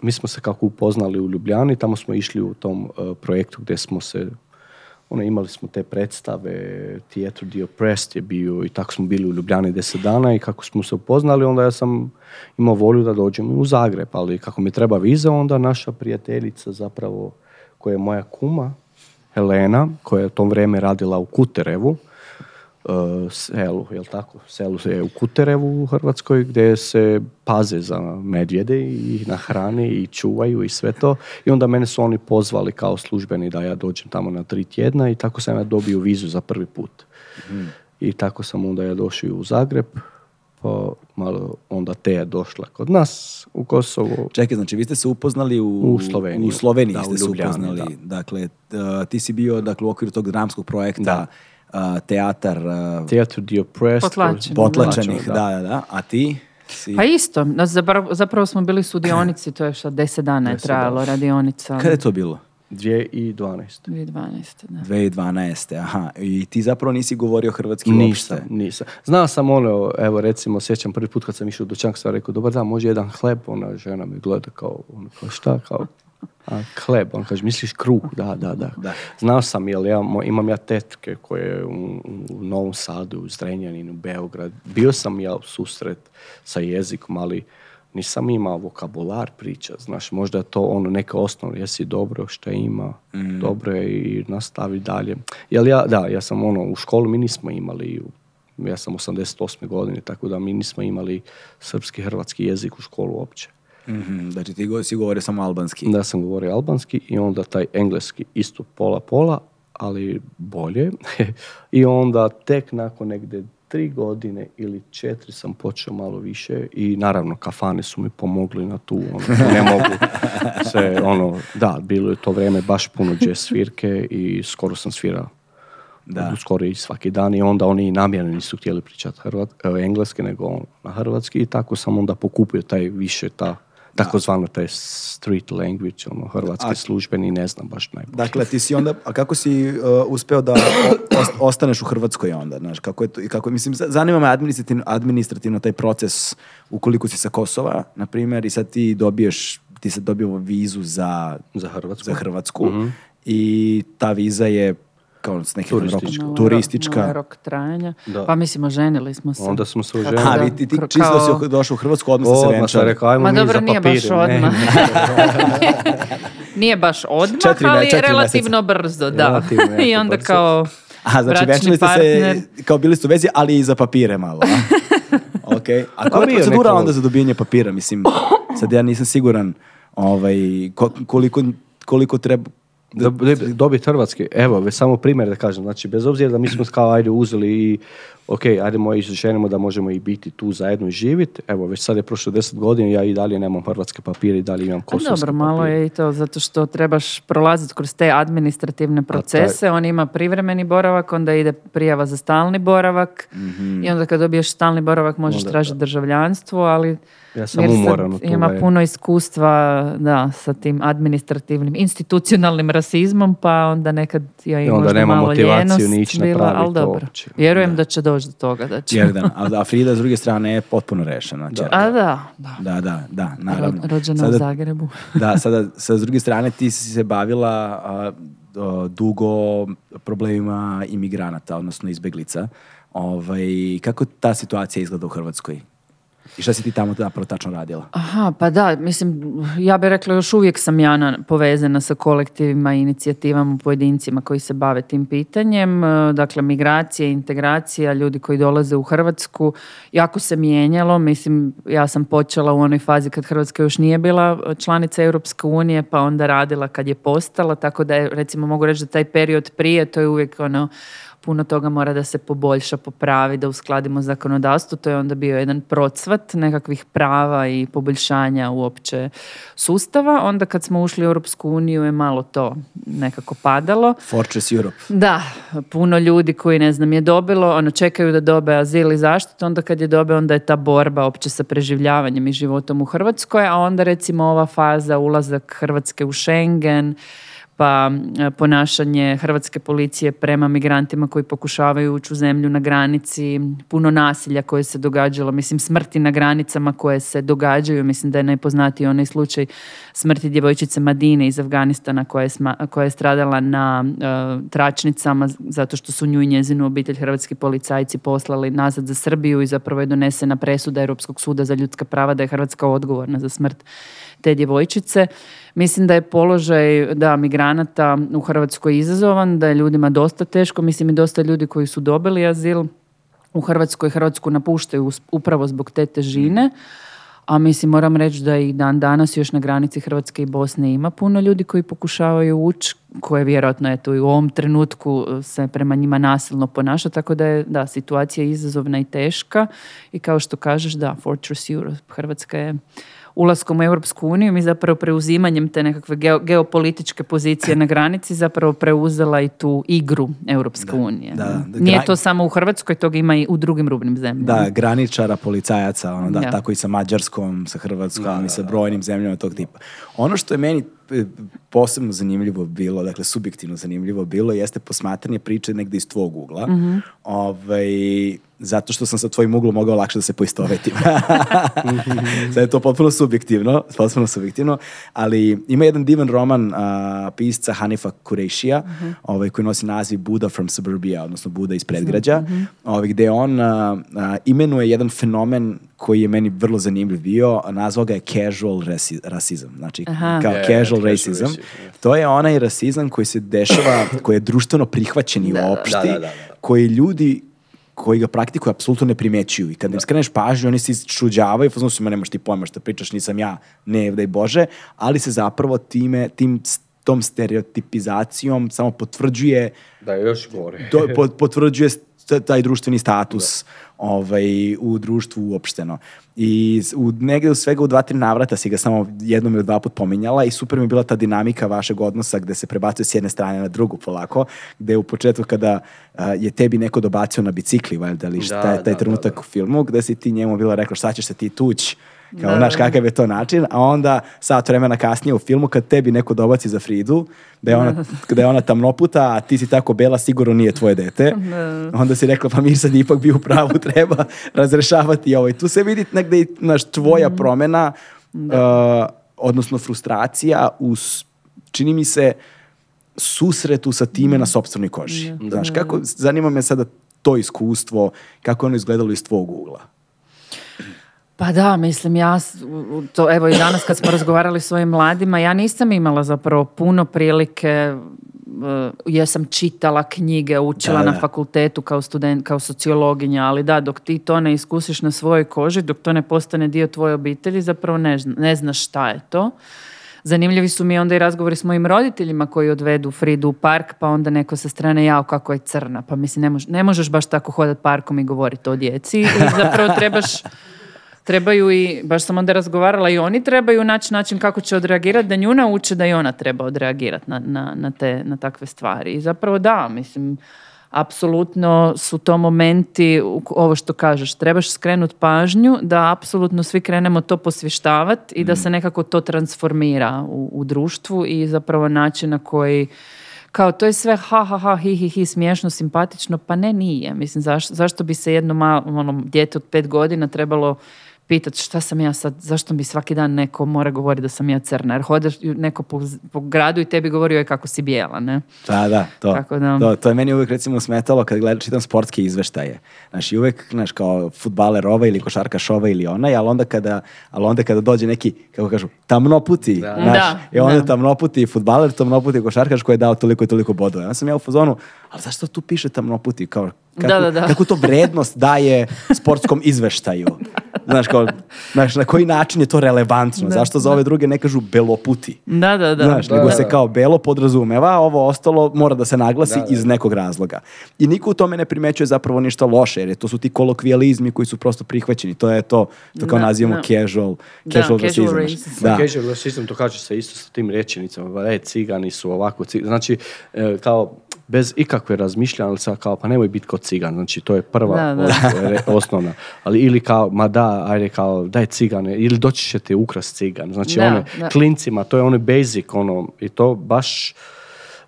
mi smo se kako upoznali u Ljubljani, tamo smo išli u tom e, projektu gdje smo se ono, imali smo te predstave, Theatre dio Oppressed je bio i tako smo bili u Ljubljani deset dana i kako smo se upoznali, onda ja sam imao volju da dođem u Zagreb, ali kako mi treba viza, onda naša prijateljica zapravo, koja je moja kuma, Helena, koja je u tom vrijeme radila u Kuterevu, Eh, selu, jel tako? Selu je u Kuterevu u Hrvatskoj gdje se paze za medvjede i hrani i čuvaju i sve to. I onda mene su oni pozvali kao službeni da ja dođem tamo na tri tjedna i tako sam ja dobio vizu za prvi put. Mhm. I tako sam onda ja došao u Zagreb, pa malo onda te je došla kod nas u Kosovo. Čekaj, znači vi ste se upoznali u, u Sloveniji. da, ste u Ljubljani, se upoznali. Dakle, eh, ti si bio dakle, u okviru tog dramskog projekta teatar... Uh, teatru the Oppressed. Potlačenih, da. da, da, A ti? Si... Pa isto. Zapravo, zapravo smo bili sudionici, to je što deset dana je trajalo radionica. Kada je to bilo? 2012. 2012, da. 2012, aha. I ti zapravo nisi govorio hrvatski nisam, uopšte? Nisam, Znao sam ono, evo recimo, sjećam prvi put kad sam išao u dućan, sam rekao, dobar da može jedan hleb, ona žena mi gleda kao, ono, kao pa šta, kao, a, kleb, on kaže, misliš kruh, da, da, da. da. Znao sam, jel ja, imam ja tetke koje u, u Novom Sadu, u Zrenjaninu, Beograd. Bio sam ja susret sa jezikom, ali nisam imao vokabular priča, znaš, možda je to ono neka osnova, jesi dobro što ima, mm. dobro je i nastavi dalje. Jel ja, da, ja sam ono, u školu mi nismo imali, ja sam 88. godine, tako da mi nismo imali srpski, hrvatski jezik u školu uopće. Mm-hmm, znači ti si govorio samo albanski. Da sam govorio albanski i onda taj engleski isto pola-pola, ali bolje. I onda tek nakon negdje tri godine ili četiri sam počeo malo više i naravno kafane su mi pomogli na tu, ono, ne mogu se, ono, da, bilo je to vrijeme baš puno jazz svirke i skoro sam svirao da. skoro i svaki dan i onda oni namjerno nisu htjeli pričati hrvat, eh, engleski nego na hrvatski i tako sam onda pokupio taj više ta takozvano to je street language, ono, hrvatski a, službeni, ne znam baš najbolje. Dakle, ti si onda, a kako si uh, uspeo da o, ostaneš u Hrvatskoj onda, znaš, kako je to, i kako, mislim, zanima me administrativno, administrativno taj proces, ukoliko si sa Kosova, na primjer, i sad ti dobiješ, ti se dobio vizu za, za Hrvatsku, za Hrvatsku mhm. i ta viza je kao s nekim turistička, rokom, turistička. Na rok trajanja. Da. Pa mislimo ženili smo se. Onda smo se oženili. A vi ti, ti čisto si došao u Hrvatsku, odmah se venčali. Odmah rekao, ajmo Ma mi dobro, za papire. nije baš odmah. nije baš odmah, četiri, ali četiri relativno meseca. brzo, da. Relativno, I onda brzo. kao A, znači ste se, kao bili ste u vezi, ali i za papire malo. A? ok. A pa koja je procedura onda za dobijanje papira? Mislim, sad ja nisam siguran ovaj, koliko, koliko treba, Dobit Hrvatske, Evo, samo primjer da kažem. Znači, bez obzira da mi smo kao ajde uzeli i ok, ajdemo i ženimo da možemo i biti tu zajedno i živjeti. Evo, već sad je prošlo deset godina, ja i dalje nemam hrvatske papire, i dalje imam pa kosovske Dobro, malo je i to, zato što trebaš prolaziti kroz te administrativne pa procese, on ima privremeni boravak, onda ide prijava za stalni boravak mhm. i onda kad dobiješ stalni boravak možeš tražiti državljanstvo, ali ja sam umoran ima puno iskustva da, sa tim administrativnim, institucionalnim rasizmom, pa onda nekad ja možda nema malo motivaciju ni ali dobro. Vjerujem da, će do doći do toga. Znači. a, a Frida s druge strane je potpuno rešena. Da. da, da. Da, da, da naravno. Rođena u Zagrebu. da, sada sa druge strane ti si se bavila dugo problemima imigranata, odnosno izbeglica. Ovaj, kako ta situacija izgleda u Hrvatskoj? I šta si ti tamo zapravo tačno radila? Aha, pa da, mislim, ja bih rekla još uvijek sam ja povezana sa kolektivima, inicijativama, pojedincima koji se bave tim pitanjem. E, dakle, migracija, integracija, ljudi koji dolaze u Hrvatsku. Jako se mijenjalo, mislim, ja sam počela u onoj fazi kad Hrvatska još nije bila članica Europske unije, pa onda radila kad je postala, tako da je, recimo, mogu reći da taj period prije, to je uvijek ono, puno toga mora da se poboljša, popravi, da uskladimo zakonodavstvo. To je onda bio jedan procvat nekakvih prava i poboljšanja uopće sustava. Onda kad smo ušli u Europsku uniju je malo to nekako padalo. Fortress Europe. Da, puno ljudi koji ne znam je dobilo, ono čekaju da dobe azil i zaštitu, onda kad je dobe onda je ta borba opće sa preživljavanjem i životom u Hrvatskoj, a onda recimo ova faza ulazak Hrvatske u Schengen, pa e, ponašanje hrvatske policije prema migrantima koji pokušavaju ući u zemlju na granici, puno nasilja koje se događalo, mislim smrti na granicama koje se događaju, mislim da je najpoznatiji onaj slučaj smrti djevojčice Madine iz Afganistana koja je, koja je stradala na e, tračnicama zato što su nju i njezinu obitelj hrvatski policajci poslali nazad za Srbiju i zapravo je donesena presuda Europskog suda za ljudska prava da je Hrvatska odgovorna za smrt te djevojčice. Mislim da je položaj da migranata u Hrvatskoj izazovan, da je ljudima dosta teško, mislim i dosta ljudi koji su dobili azil u Hrvatskoj Hrvatsku napuštaju upravo zbog te težine. A mislim, moram reći da i dan danas još na granici Hrvatske i Bosne ima puno ljudi koji pokušavaju ući, koje vjerojatno je to i u ovom trenutku se prema njima nasilno ponaša, tako da je da, situacija izazovna i teška i kao što kažeš, da, Fortress Europe, Hrvatska je ulaskom u Europsku uniju mi zapravo preuzimanjem te nekakve geopolitičke pozicije na granici zapravo preuzela i tu igru Europske unije. Da, Nije to samo u Hrvatskoj, toga ima i u drugim rubnim zemljama. Da, graničara, policajaca, ono, da, tako i sa Mađarskom, sa Hrvatskom i sa brojnim zemljama tog tipa. Ono što je meni e, posebno zanimljivo bilo, dakle subjektivno zanimljivo bilo, jeste posmatranje priče negdje iz tvog ugla. Mm zato što sam sa tvojim uglom mogao lakše da se poistovetim. Sada je to potpuno subjektivno, potpuno subjektivno, ali ima jedan divan roman pisca Hanifa Kurešija, uh mhm. ovaj, koji nosi naziv buda from Suburbia, odnosno Buda iz mhm, predgrađa, uh mhm. -huh. Ovaj, gde on imenuje jedan fenomen koji je meni vrlo zanimljiv bio, nazvao ga je casual rasi, rasizam, znači kao casual racism. to je onaj rasizam koji se dešava, koji je društveno prihvaćen i u opšti, koji ljudi koji ga praktikuju apsolutno ne primećuju i kad im skreneš pažnju oni se čuđavaju pa znači ima nemaš ti pojma šta pričaš, nisam ja, ne, daj Bože, ali se zapravo time, tim tom stereotipizacijom samo potvrđuje da je još gore. potvrđuje taj društveni status ovaj, u društvu uopšteno. I u, negde u svega u dva, tri navrata si ga samo jednom ili dva put pominjala i super mi je bila ta dinamika vašeg odnosa gde se prebacuje s jedne strane na drugu polako, gde u početku kada je tebi neko dobacio na bicikli, valjda, šta, da, taj, taj da, trenutak da, u filmu, gde si ti njemu bila rekla šta ćeš se ti tući kao, znaš kakav je to način, a onda sat vremena kasnije u filmu kad tebi neko dobaci za Fridu, da je ona, da je ona tamnoputa, a ti si tako bela, sigurno nije tvoje dete. Onda si rekla, pa Mirsa sad ipak bi u pravu, treba razrešavati ovo. Ovaj. I tu se vidi negde i naš, tvoja mhm. promena, eh, odnosno frustracija uz, čini mi se, susretu sa time na mhm. sobstvenoj koži. Znaš, kako, zanima me sada to iskustvo, kako ono izgledalo iz tvog ugla. Pa da, mislim, ja, to, evo i danas kad smo razgovarali s ovim mladima, ja nisam imala zapravo puno prilike eh, ja sam čitala knjige, učila na fakultetu kao student, kao sociologinja, ali da, dok ti to ne iskusiš na svojoj koži, dok to ne postane dio tvoje obitelji, zapravo ne, ne znaš šta je to. Zanimljivi su mi onda i razgovori s mojim roditeljima koji odvedu Fridu u park, pa onda neko sa strane jao kako je crna. Pa mislim, ne, ne možeš baš tako hodati parkom i govoriti o djeci. Zapravo trebaš trebaju i, baš sam onda razgovarala, i oni trebaju naći način kako će odreagirati, da nju nauče da i ona treba odreagirati na, na, na, te, na takve stvari. I zapravo da, mislim, apsolutno su to momenti, ovo što kažeš, trebaš skrenuti pažnju da apsolutno svi krenemo to posvještavati i da mm. se nekako to transformira u, društvu i zapravo način na koji kao to je sve ha ha ha hi hi hi smiješno, simpatično, pa ne nije. Mislim zašto bi se jedno malo ono, dijete od pet godina trebalo pitat šta sam ja sad, zašto mi svaki dan neko mora govoriti da sam ja crna, jer hodaš neko po, gradu i tebi govori je kako si bijela, ne? Da, da, to. Tako da... To, to je meni uvijek recimo smetalo kad gledam, čitam sportske izveštaje. Znaš, i uvijek, znaš, kao futbaler ova ili košarkaš ova ili onaj, ali onda kada, ali onda kada dođe neki, kako kažu, tamnoputi, da. znaš, da, i onda da. tamnoputi futbaler, tamnoputi košarkaš koji je dao toliko i toliko bodova. Ja sam ja u fazonu, ali zašto tu piše tamnoputi? Kao, kako, da, da, da. kako to vrednost daje sportskom izveštaju? znaš, kao, znaš, na koji način je to relevantno? zašto za ove druge ne kažu beloputi? Da, da, da. Znaš, nego se kao belo podrazumeva, a ovo ostalo mora da se naglasi iz nekog razloga. I niko u tome ne primećuje zapravo ništa loše, jer to su ti kolokvijalizmi koji su prosto prihvaćeni. To je to, to kao nazivamo casual, casual, casual Da. Casual to kaže se isto sa tim rečenicama. E, cigani su ovako, cigani. Znači, e, kao bez ikakve sad kao pa nemoj biti kao cigan, znači to je prva da, Osnovna, Ali ili kao ma da, ajde kao daj cigane ili doći će ti ukras cigan. Znači da, one klincima, to je ono basic ono i to baš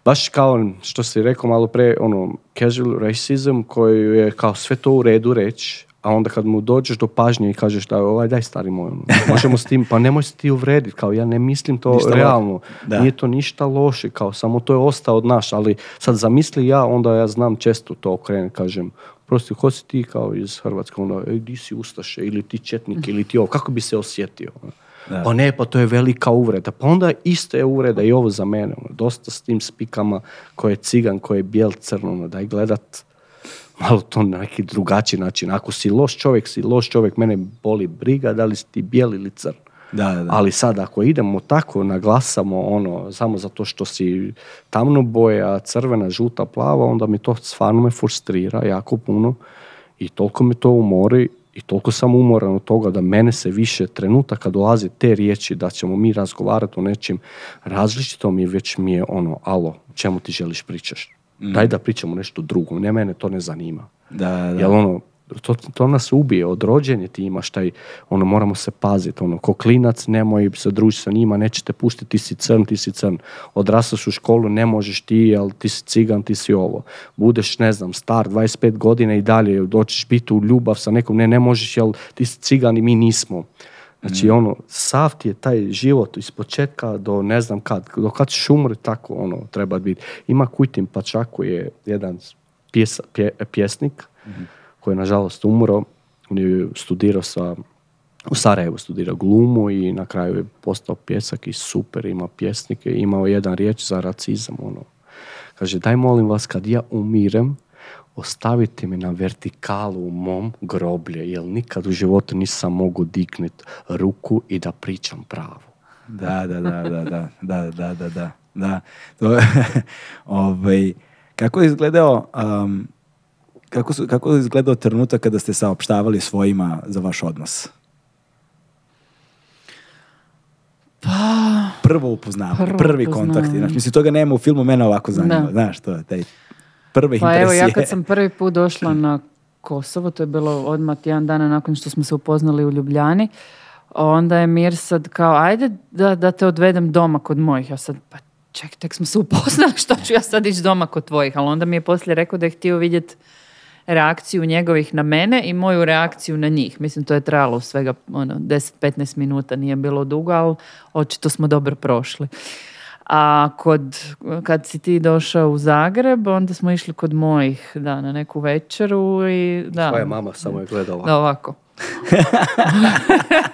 baš kao što si rekao malo pre ono casual racism koji je kao sve to u redu reći a onda kad mu dođeš do pažnje i kažeš da ovaj daj stari moj, ono. možemo s tim, pa nemoj se ti uvrediti, kao ja ne mislim to realno, da. nije to ništa loše, kao samo to je ostao od naš, ali sad zamisli ja, onda ja znam često to okrenem, kažem, prosti, ko si ti kao iz Hrvatske, onda, ej, di si Ustaše, ili ti Četnik, ili ti ovo, kako bi se osjetio? Ono. Da. Pa ne, pa to je velika uvreda. Pa onda isto je uvreda i ovo za mene. Ono, dosta s tim spikama koje je cigan, koje je bijel crno. Daj gledat malo to na neki drugačiji način. Ako si loš čovjek, si loš čovjek, mene boli briga da li si ti bijeli ili crn. Da, da, Ali sad ako idemo tako, naglasamo ono, samo zato što si tamno boja, crvena, žuta, plava, onda mi to stvarno me frustrira jako puno i toliko me to umori i toliko sam umoran od toga da mene se više trenutaka dolaze te riječi da ćemo mi razgovarati o nečem različitom i već mi je ono, alo, čemu ti želiš pričaš? Mm. Daj da pričamo nešto drugo. Ne, mene to ne zanima. Da, da. Jel ono, to, to nas ubije od rođenja ti imaš taj, ono moramo se paziti ono, ko klinac nemoj se družiti sa njima neće te pustiti, ti si crn, ti si crn odrastaš u školu, ne možeš ti ali ti si cigan, ti si ovo budeš ne znam, star, 25 godina i dalje doćeš biti u ljubav sa nekom, ne, ne možeš jel ti si cigan i mi nismo Znači mm. ono, sav ti je taj život iz početka do ne znam kad, do kad ćeš umri tako ono treba biti. Ima Kujtim Pačaku je jedan pjesa, pjesnik mm. koji je nažalost umro, on je studirao sa u Sarajevu studirao glumu i na kraju je postao pjesak i super ima pjesnike, imao jedan riječ za racizam ono. Kaže, daj molim vas kad ja umirem, ostavite mi na vertikalu u mom groblje, jer nikad u životu nisam mogu diknut ruku i da pričam pravo. Da, da, da, da, da, da, da, da, ovaj, kako je izgledao kako, su, kako je izgledao trenutak kada ste saopštavali svojima za vaš odnos? Pa... Prvo upoznavanje, prvi upoznavanje. kontakt. mislim, toga nema u filmu, mene ovako zanima. Da. Znaš, to je taj prve pa evo, ja kad sam prvi put došla na Kosovo, to je bilo odmah jedan dana nakon što smo se upoznali u Ljubljani, onda je Mir sad kao, ajde da, da te odvedem doma kod mojih. Ja sad, pa ček, tek smo se upoznali, što ću ja sad ići doma kod tvojih? Ali onda mi je poslije rekao da je htio vidjeti reakciju njegovih na mene i moju reakciju na njih. Mislim, to je trajalo svega ono, 10-15 minuta, nije bilo dugo, ali očito smo dobro prošli. A kod, kad si ti došao u Zagreb, onda smo išli kod mojih, da, na neku večeru i da. Tvoja mama samo je gledala. Da, ovako.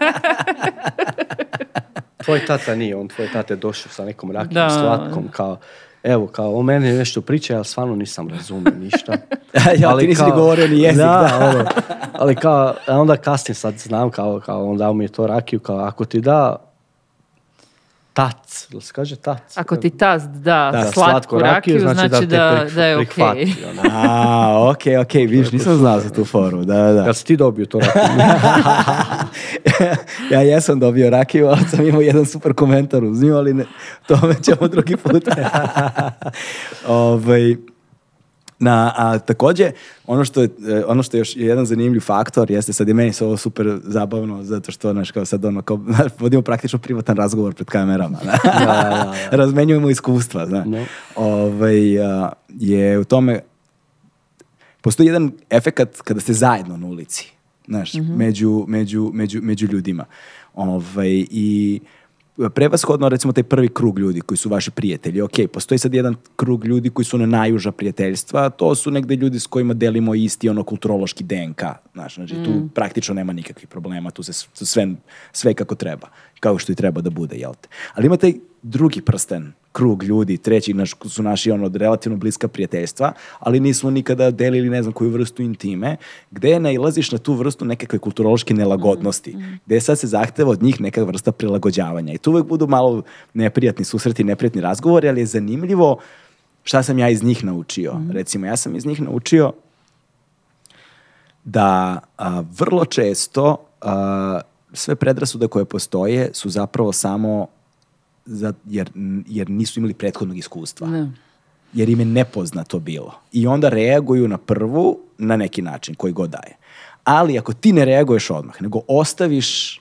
tvoj tata nije, on tvoj tata je došao sa nekom rakim slatkom kao Evo, kao, o meni nešto priča, ja stvarno nisam razumio ništa. ja, ali ti nisi govorio ni jezik, da. ono, ali kao, onda kasnije sad znam, kao, kao, on mi je to rakiju, kao, ako ti da tac, se kaže tac? Ako ti tas da, da rakiju, znači, znači, da, da, je ok. A, okej, okay, okay, nisam znao za tu foru. Da, da. si ti dobio to rakiju? ja jesam dobio rakiju, ali sam imao jedan super komentar uz nju, ali ne, ćemo drugi put. Ovaj na, a, takođe, ono što, je, e, ono što je još jedan zanimljiv faktor jeste sad je meni se ovo super zabavno zato što, znaš, kao sad ono, kao, vodimo praktično privatan razgovor pred kamerama. Da? Razmenjujemo iskustva, znaš. Ovaj, je u tome, postoji jedan efekat kada ste zajedno na ulici, znaš, mhm. među, među, među, među ljudima. Ovaj, I prevashodno recimo taj prvi krug ljudi koji su vaši prijatelji. Ok, postoji sad jedan krug ljudi koji su na najuža prijateljstva, to su negde ljudi s kojima delimo isti ono kulturološki DNK. znači, tu mm. praktično nema nikakvih problema, tu se sve, sve kako treba kao što i treba da bude, jel te? Ali ima taj drugi prsten, krug ljudi, treći naš, su naši ono, relativno bliska prijateljstva, ali nismo nikada delili ne znam koju vrstu intime, gdje nailaziš na tu vrstu nekakve kulturološke nelagodnosti, mm sad se zahteva od njih neka vrsta prilagođavanja. I tu uvek budu malo neprijatni susreti, neprijatni razgovori, ali je zanimljivo šta sam ja iz njih naučio. Mhm. Recimo, ja sam iz njih naučio da vrlo često sve predrasude koje postoje su zapravo samo jer, jer nisu imali prethodnog iskustva. Jer im je nepoznato bilo. I onda reaguju na prvu na neki način koji god daje. Ali ako ti ne reaguješ odmah, nego ostaviš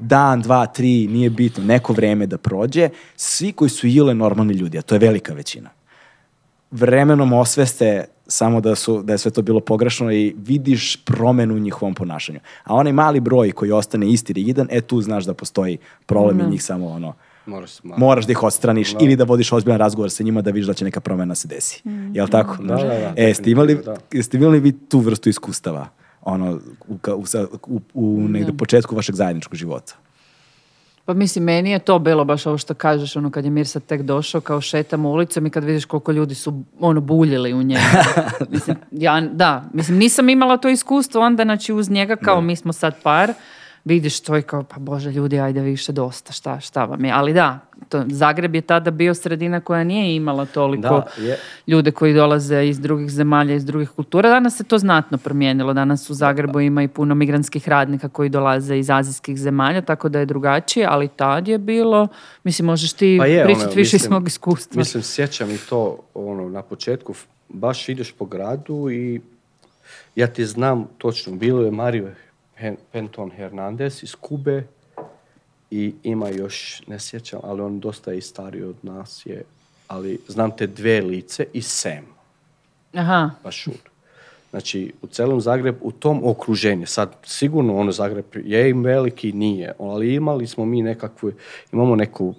dan, dva, tri, nije bitno, neko vreme da prođe, svi koji su ile normalni ljudi, a to je velika većina, vremenom osveste samo da, su, da je sve to bilo pogrešno i vidiš promenu u njihovom ponašanju. A onaj mali broj koji ostane isti rigidan, e tu znaš da postoji problem i njih samo ono, Moraš, moraš da ih odstraniš ili da vodiš ozbiljan razgovor sa njima da vidiš da će neka promena se desi. Mm. Jel tako? Da, e, imali, imali vi tu vrstu iskustava ono, u, u, u, u početku vašeg zajedničkog života? Pa mislim, meni je to bilo baš ovo što kažeš, ono kad je sad tek došao, kao šetam ulicom i kad vidiš koliko ljudi su ono buljili u njega. mislim, ja, da, mislim, nisam imala to iskustvo, onda znači uz njega kao mi smo sad par, vidiš to kao, pa bože ljudi, ajde više dosta, šta, šta vam je. Ali da, Zagreb je tada bio sredina koja nije imala toliko da, ljude koji dolaze iz drugih zemalja, iz drugih kultura. Danas se to znatno promijenilo. Danas u Zagrebu ima i puno migrantskih radnika koji dolaze iz azijskih zemalja, tako da je drugačije, ali tad je bilo, mislim, možeš ti pa ono, pričati više iz mog iskustva. Mislim, sjećam i to ono, na početku, baš ideš po gradu i ja ti znam točno, bilo je Mario Penton Hernandez iz Kube, i ima još, ne sjećam, ali on dosta i stariji od nas je, ali znam te dve lice i sem. Aha. Bašur. Znači, u celom Zagreb, u tom okruženju, sad sigurno ono Zagreb je im veliki, nije, ali imali smo mi nekakvu, imamo neku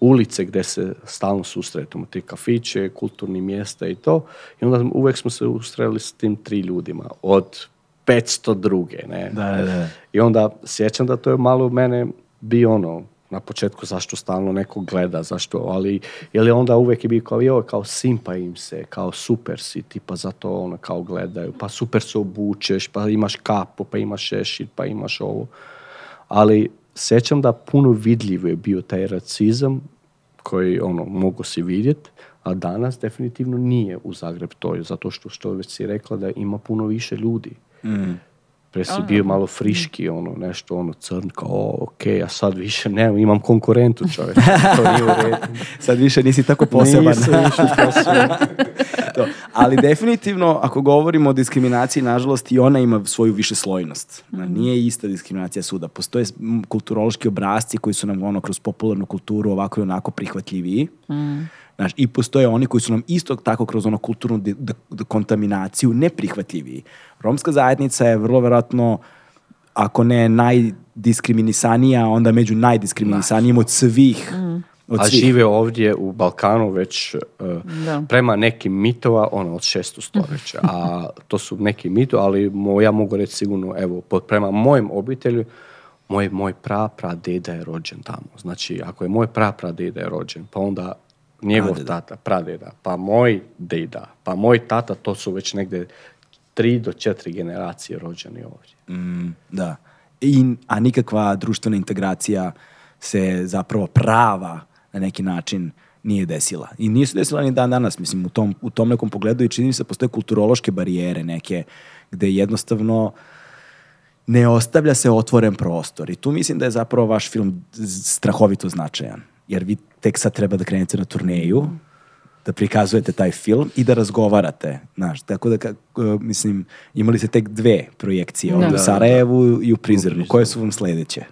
ulice gdje se stalno susretamo, ti kafiće, kulturni mjesta i to. I onda uvek smo se ustreli s tim tri ljudima od 500 druge. Ne? Da, da. I onda sjećam da to je malo mene bi ono, na početku zašto stalno neko gleda, zašto, ali je onda uvijek je bio kao joj, kao simpa im se, kao super si ti, pa zato ono kao gledaju, pa super se obučeš, pa imaš kapu, pa imaš šešir, pa imaš ovo. Ali sećam da puno vidljivo je bio taj racizam koji ono mogu si vidjet a danas definitivno nije u Zagreb to zato što što već si rekla da ima puno više ljudi. Mm. Pre si bio malo friški, ono, nešto ono crn, kao, ok, a sad više ne, imam konkurentu čovjek. to sad više nisi tako poseban. više poseban. Ali definitivno, ako govorimo o diskriminaciji, nažalost, i ona ima svoju višeslojnost. Mhm. Nije ista diskriminacija suda. Postoje kulturološki obrazci koji su nam ono, kroz popularnu kulturu ovako i onako prihvatljiviji. Mhm. Znaš, i postoje oni koji su nam isto tako kroz ono kulturnu kontaminaciju neprihvatljivi. Romska zajednica je vrlo verovatno, ako ne najdiskriminisanija, onda među najdiskriminisanijim od svih mm. a žive ovdje u Balkanu već e, prema nekim mitova ono od šestu stoljeća. A to su neki mito, ali mo, ja mogu reći sigurno, evo, pod, prema mojem obitelju, moj, moj pra, pra deda je rođen tamo. Znači, ako je moj pra, pra deda je rođen, pa onda njegov pradeda. tata, pradeda, pa moj deda, pa moj tata, to su već negdje tri do četiri generacije rođeni ovdje. Mm, da. I, a nikakva društvena integracija se zapravo prava na neki način nije desila. I nije se desila ni dan danas, mislim, u tom, u tom nekom pogledu i čini se postoje kulturološke barijere neke gde jednostavno ne ostavlja se otvoren prostor. I tu mislim da je zapravo vaš film strahovito značajan. Jer vi tek sad treba da krenete na turneju, da prikazujete taj film i da razgovarate, znaš, tako da, mislim, imali ste tek dve projekcije, ovdje ono, u Sarajevu i u Prizrenu, koje su vam sljedeće?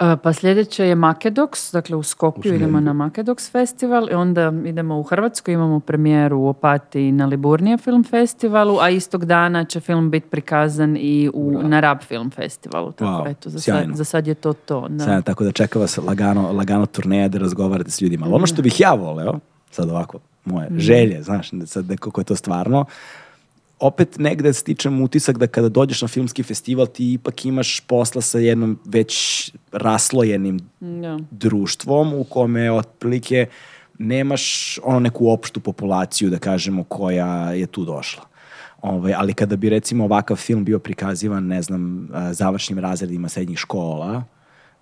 E, pa sljedeće je Makedox, dakle u Skopju idemo na Makedox festival i onda idemo u Hrvatsku, imamo premijeru u Opati na Liburnije film festivalu, a istog dana će film biti prikazan i u, na Rab film festivalu. Tako, eto, za, sad, za, sad, je to to. tako da čeka vas lagano, lagano turneja da razgovarate s ljudima. Ali ono što bih ja voleo, sad ovako, moje mm. želje, znaš, sad neko je to stvarno, opet negde stičem utisak da kada dođeš na filmski festival ti ipak imaš posla sa jednom već raslojenim društvom u kome otprilike nemaš ono neku opštu populaciju da kažemo koja je tu došla. Ovaj, ali kada bi recimo ovakav film bio prikazivan, ne znam, završnim razredima srednjih škola,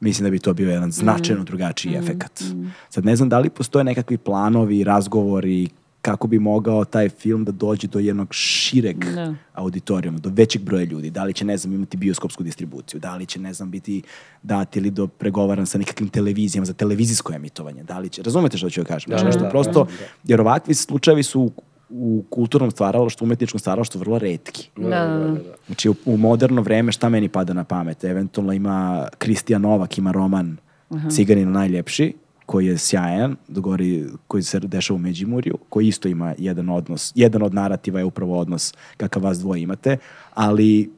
mislim da bi to bio jedan značajno mm. drugačiji mm. efekat. Mm. Sad ne znam da li postoje nekakvi planovi, razgovori, kako bi mogao taj film da dođe do jednog šireg da. auditorijuma, do većeg broja ljudi. Da li će, ne znam, imati bioskopsku distribuciju, da li će, ne znam, biti dati ili do pregovaran sa nekakvim televizijama za televizijsko emitovanje, da li će, razumete što ću joj kažem? Da, znači, da. nešto da, prosto, da, jer ovakvi slučajevi su u kulturnom stvaralaštvu, umetničkom stvaralaštvu vrlo redki. Da, da, da. Znači, u, moderno vreme šta meni pada na pamet? Eventualno ima kristija Novak, ima roman Aha. Ciganin najljepši, koji je sjajan, dogori, koji se dešava u Međimurju, koji isto ima jedan odnos, jedan od narativa je upravo odnos kakav vas dvoje imate, ali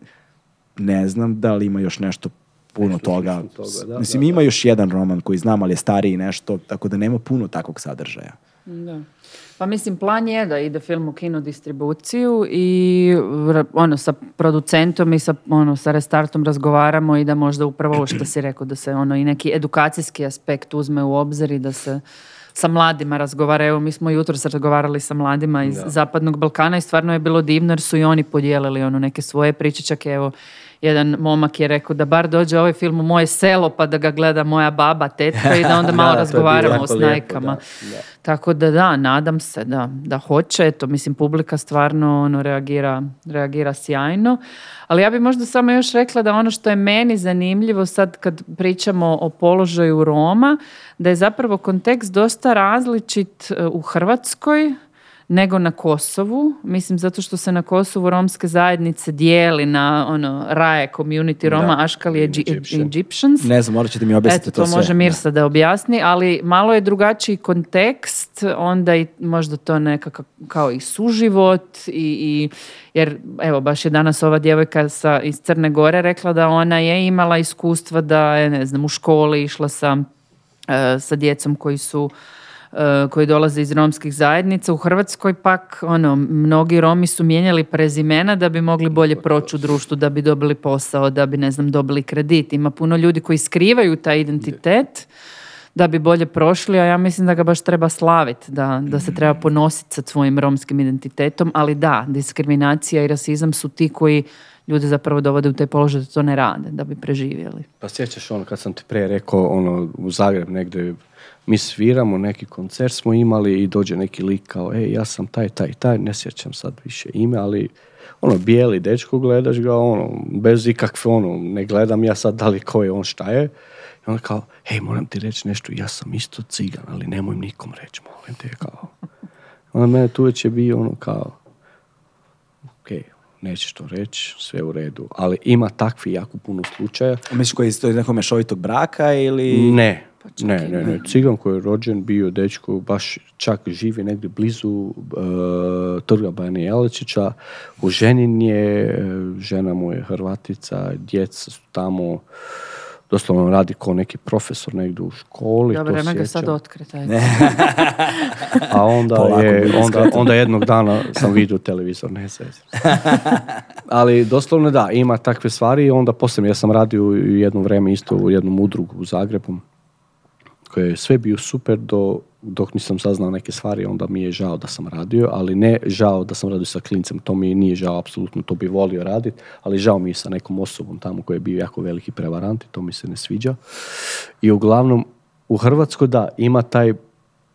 ne znam da li ima još nešto puno toga. toga Mislim, ima još jedan roman koji znam, ali je stariji nešto, tako da nema puno takvog sadržaja. Da. Pa mislim, plan je da ide film u kino distribuciju i ono, sa producentom i sa, ono, sa restartom razgovaramo i da možda upravo ovo što si rekao, da se ono i neki edukacijski aspekt uzme u obzir i da se sa mladima razgovara. Evo, mi smo jutro se razgovarali sa mladima iz Zapadnog Balkana i stvarno je bilo divno jer su i oni podijelili ono, neke svoje priče. Čak evo, jedan momak je rekao da bar dođe ovaj film u moje selo pa da ga gleda moja baba, tetka i da onda malo razgovaramo o snajkama. Tako da da, nadam se da, da hoće. Eto, mislim, publika stvarno ono, reagira, reagira sjajno. Ali ja bi možda samo još rekla da ono što je meni zanimljivo sad kad pričamo o položaju Roma, da je zapravo kontekst dosta različit e, u Hrvatskoj, nego na Kosovu. Mislim, zato što se na Kosovu romske zajednice dijeli na ono, raje, community Roma, da, Aškali, Egyptians. Ne znam, morat ćete mi objasniti Eto, to, to može Mirsa da. objasni, ali malo je drugačiji kontekst, onda i možda to nekako kao i suživot i, i jer evo baš je danas ova djevojka sa, iz Crne Gore rekla da ona je imala iskustva da je ne znam u školi išla sa, eh, sa djecom koji su Eh, koji dolaze iz romskih zajednica. U Hrvatskoj pak ono, mnogi Romi su mijenjali prezimena da bi mogli bolje proći u društvu, da bi dobili posao, da bi ne znam dobili kredit. Ima puno ljudi koji skrivaju taj identitet da bi bolje prošli, a ja mislim da ga baš treba slaviti, da, da se treba ponositi sa svojim romskim identitetom, ali da, diskriminacija i rasizam su ti koji ljude zapravo dovode u taj položaj da to ne rade, da bi preživjeli. Pa sjećaš ono kad sam ti prije rekao ono, u Zagreb negdje mi sviramo, neki koncert smo imali i dođe neki lik kao, E, ja sam taj, taj, taj, ne sjećam sad više ime, ali ono, bijeli dečko gledaš ga, ono, bez ikakve, ono, ne gledam ja sad da li ko je on, šta je. I onda kao, hej, moram ti reći nešto, ja sam isto cigan, ali nemoj nikom reći, molim te, kao. Onda mene tu već je bio ono kao, ok, nećeš to reći, sve u redu. Ali ima takvi jako puno slučaja. Misliš koji je to nekog mešovitog braka ili... Ne, pa ne, ne, ne, koji je rođen bio dečko, baš čak živi negdje blizu uh, trga Bani Jelačića. ženin je, e, žena mu je Hrvatica, djeca su tamo doslovno radi kao neki profesor negdje u školi. Dobro, nema ga sad otkrita. A onda, je, onda, onda, jednog dana sam vidio televizor, ne se. Ali doslovno da, ima takve stvari i onda poslije ja sam radio jedno vrijeme isto u jednom udrugu u Zagrebu koje je sve bio super do, dok nisam saznao neke stvari, onda mi je žao da sam radio, ali ne žao da sam radio sa klincem, to mi nije žao, apsolutno to bi volio raditi, ali žao mi je sa nekom osobom tamo koji je bio jako veliki prevarant i to mi se ne sviđa. I uglavnom, u Hrvatskoj da, ima taj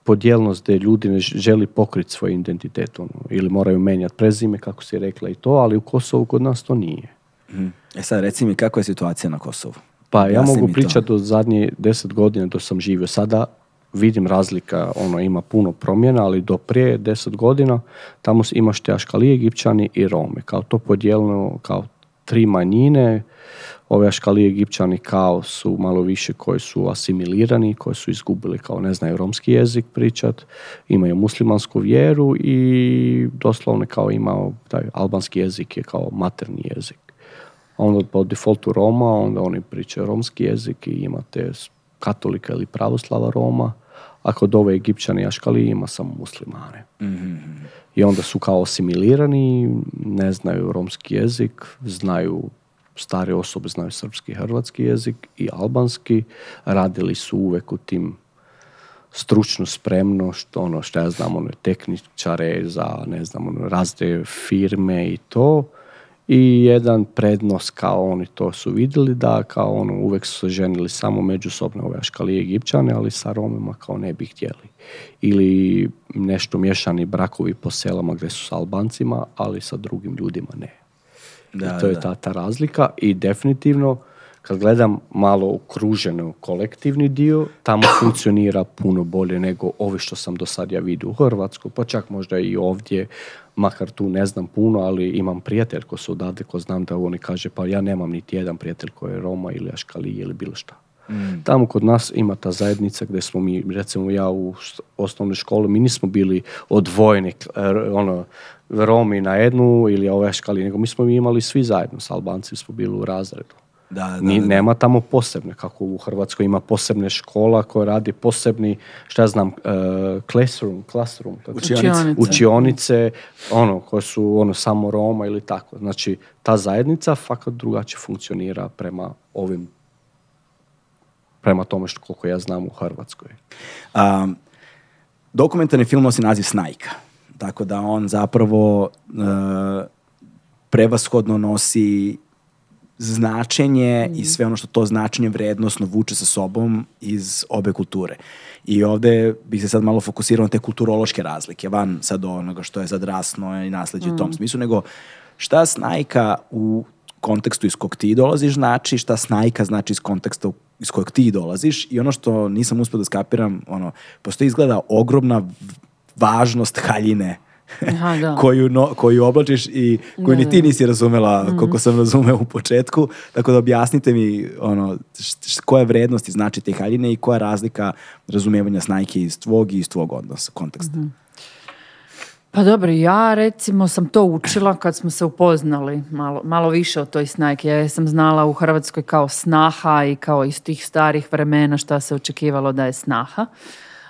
podjelnost gdje ljudi ne želi pokriti svoj identitet ono, ili moraju menjati prezime kako si rekla i to, ali u Kosovu kod nas to nije. Mm. E sad reci mi kako je situacija na Kosovu? Pa ja mogu pričati od zadnje deset godina dok sam živio. Sada vidim razlika, ono ima puno promjena, ali do prije deset godina tamo imaš te aškali Egipćani i Rome. Kao to podijeljeno kao tri manjine, ove Aškalije, Egipćani kao su malo više koji su asimilirani, koji su izgubili kao ne znaju romski jezik pričat, imaju muslimansku vjeru i doslovno kao imao taj albanski jezik je kao materni jezik onda po defaultu Roma, onda oni pričaju romski jezik i imate katolika ili pravoslava Roma, a kod ove Egipćani jaškali ima samo muslimane. mm I onda su kao asimilirani, ne znaju romski jezik, znaju stare osobe znaju srpski i hrvatski jezik i albanski. Radili su uvek u tim stručno spremno, što ono što ja znam, ono, tehničare za, ne znam, ono, razne firme i to i jedan prednost kao oni to su vidjeli da kao ono uvek su se ženili samo međusobno ove aškalije Egipćane, ali sa Romima kao ne bi htjeli. Ili nešto miješani brakovi po selama gdje su s Albancima, ali sa drugim ljudima ne. Da, I to je ta, ta razlika i definitivno kad gledam malo okruženo kolektivni dio, tamo funkcionira puno bolje nego ovi što sam do sad ja vidio u Hrvatskoj, pa čak možda i ovdje makar tu ne znam puno, ali imam prijatelj koji su odavde, ko znam da oni kaže pa ja nemam niti jedan prijatelj koji je Roma ili Aškali ili bilo šta. Mm. Tamo kod nas ima ta zajednica gdje smo mi, recimo ja u osnovnoj školi, mi nismo bili odvojeni, e, ono, Romi na jednu ili ove Aškali, nego mi smo mi imali svi zajedno, s Albanci smo bili u razredu. Da, Ni, nema tamo posebne, kako u Hrvatskoj ima posebne škola koja radi posebni, šta ja znam, uh, classroom, classroom tako? Učionice. ono, koje su ono, samo Roma ili tako. Znači, ta zajednica fakat drugačije funkcionira prema ovim, prema tome što koliko ja znam u Hrvatskoj. Um, dokumentarni film nosi naziv Snajka, tako da on zapravo uh, prevashodno nosi značenje i mhm. sve ono što to značenje vrednostno vuče sa sobom iz obe kulture. I ovdje bih se sad malo fokusirao na te kulturološke razlike, van sad onoga što je zadrasno i nasledđe u tom mhm. smislu, nego šta snajka u kontekstu iz kog ti dolaziš znači, šta snajka znači iz konteksta iz kojeg ti dolaziš i ono što nisam uspio da skapiram, ono, postoji izgleda ogromna važnost haljine koju, no, koju oblačiš i koju ni ti nisi razumela mhm. koliko sam razumeo u početku. Tako da objasnite mi ono, koja vrednost znači te haljine i koja je razlika razumevanja snajke iz tvog i iz tvog odnosa, konteksta. Mhm. Pa dobro, ja recimo sam to učila kad smo se upoznali, malo, malo više o toj snajki. Ja sam znala u Hrvatskoj kao snaha i kao iz tih starih vremena šta se očekivalo da je snaha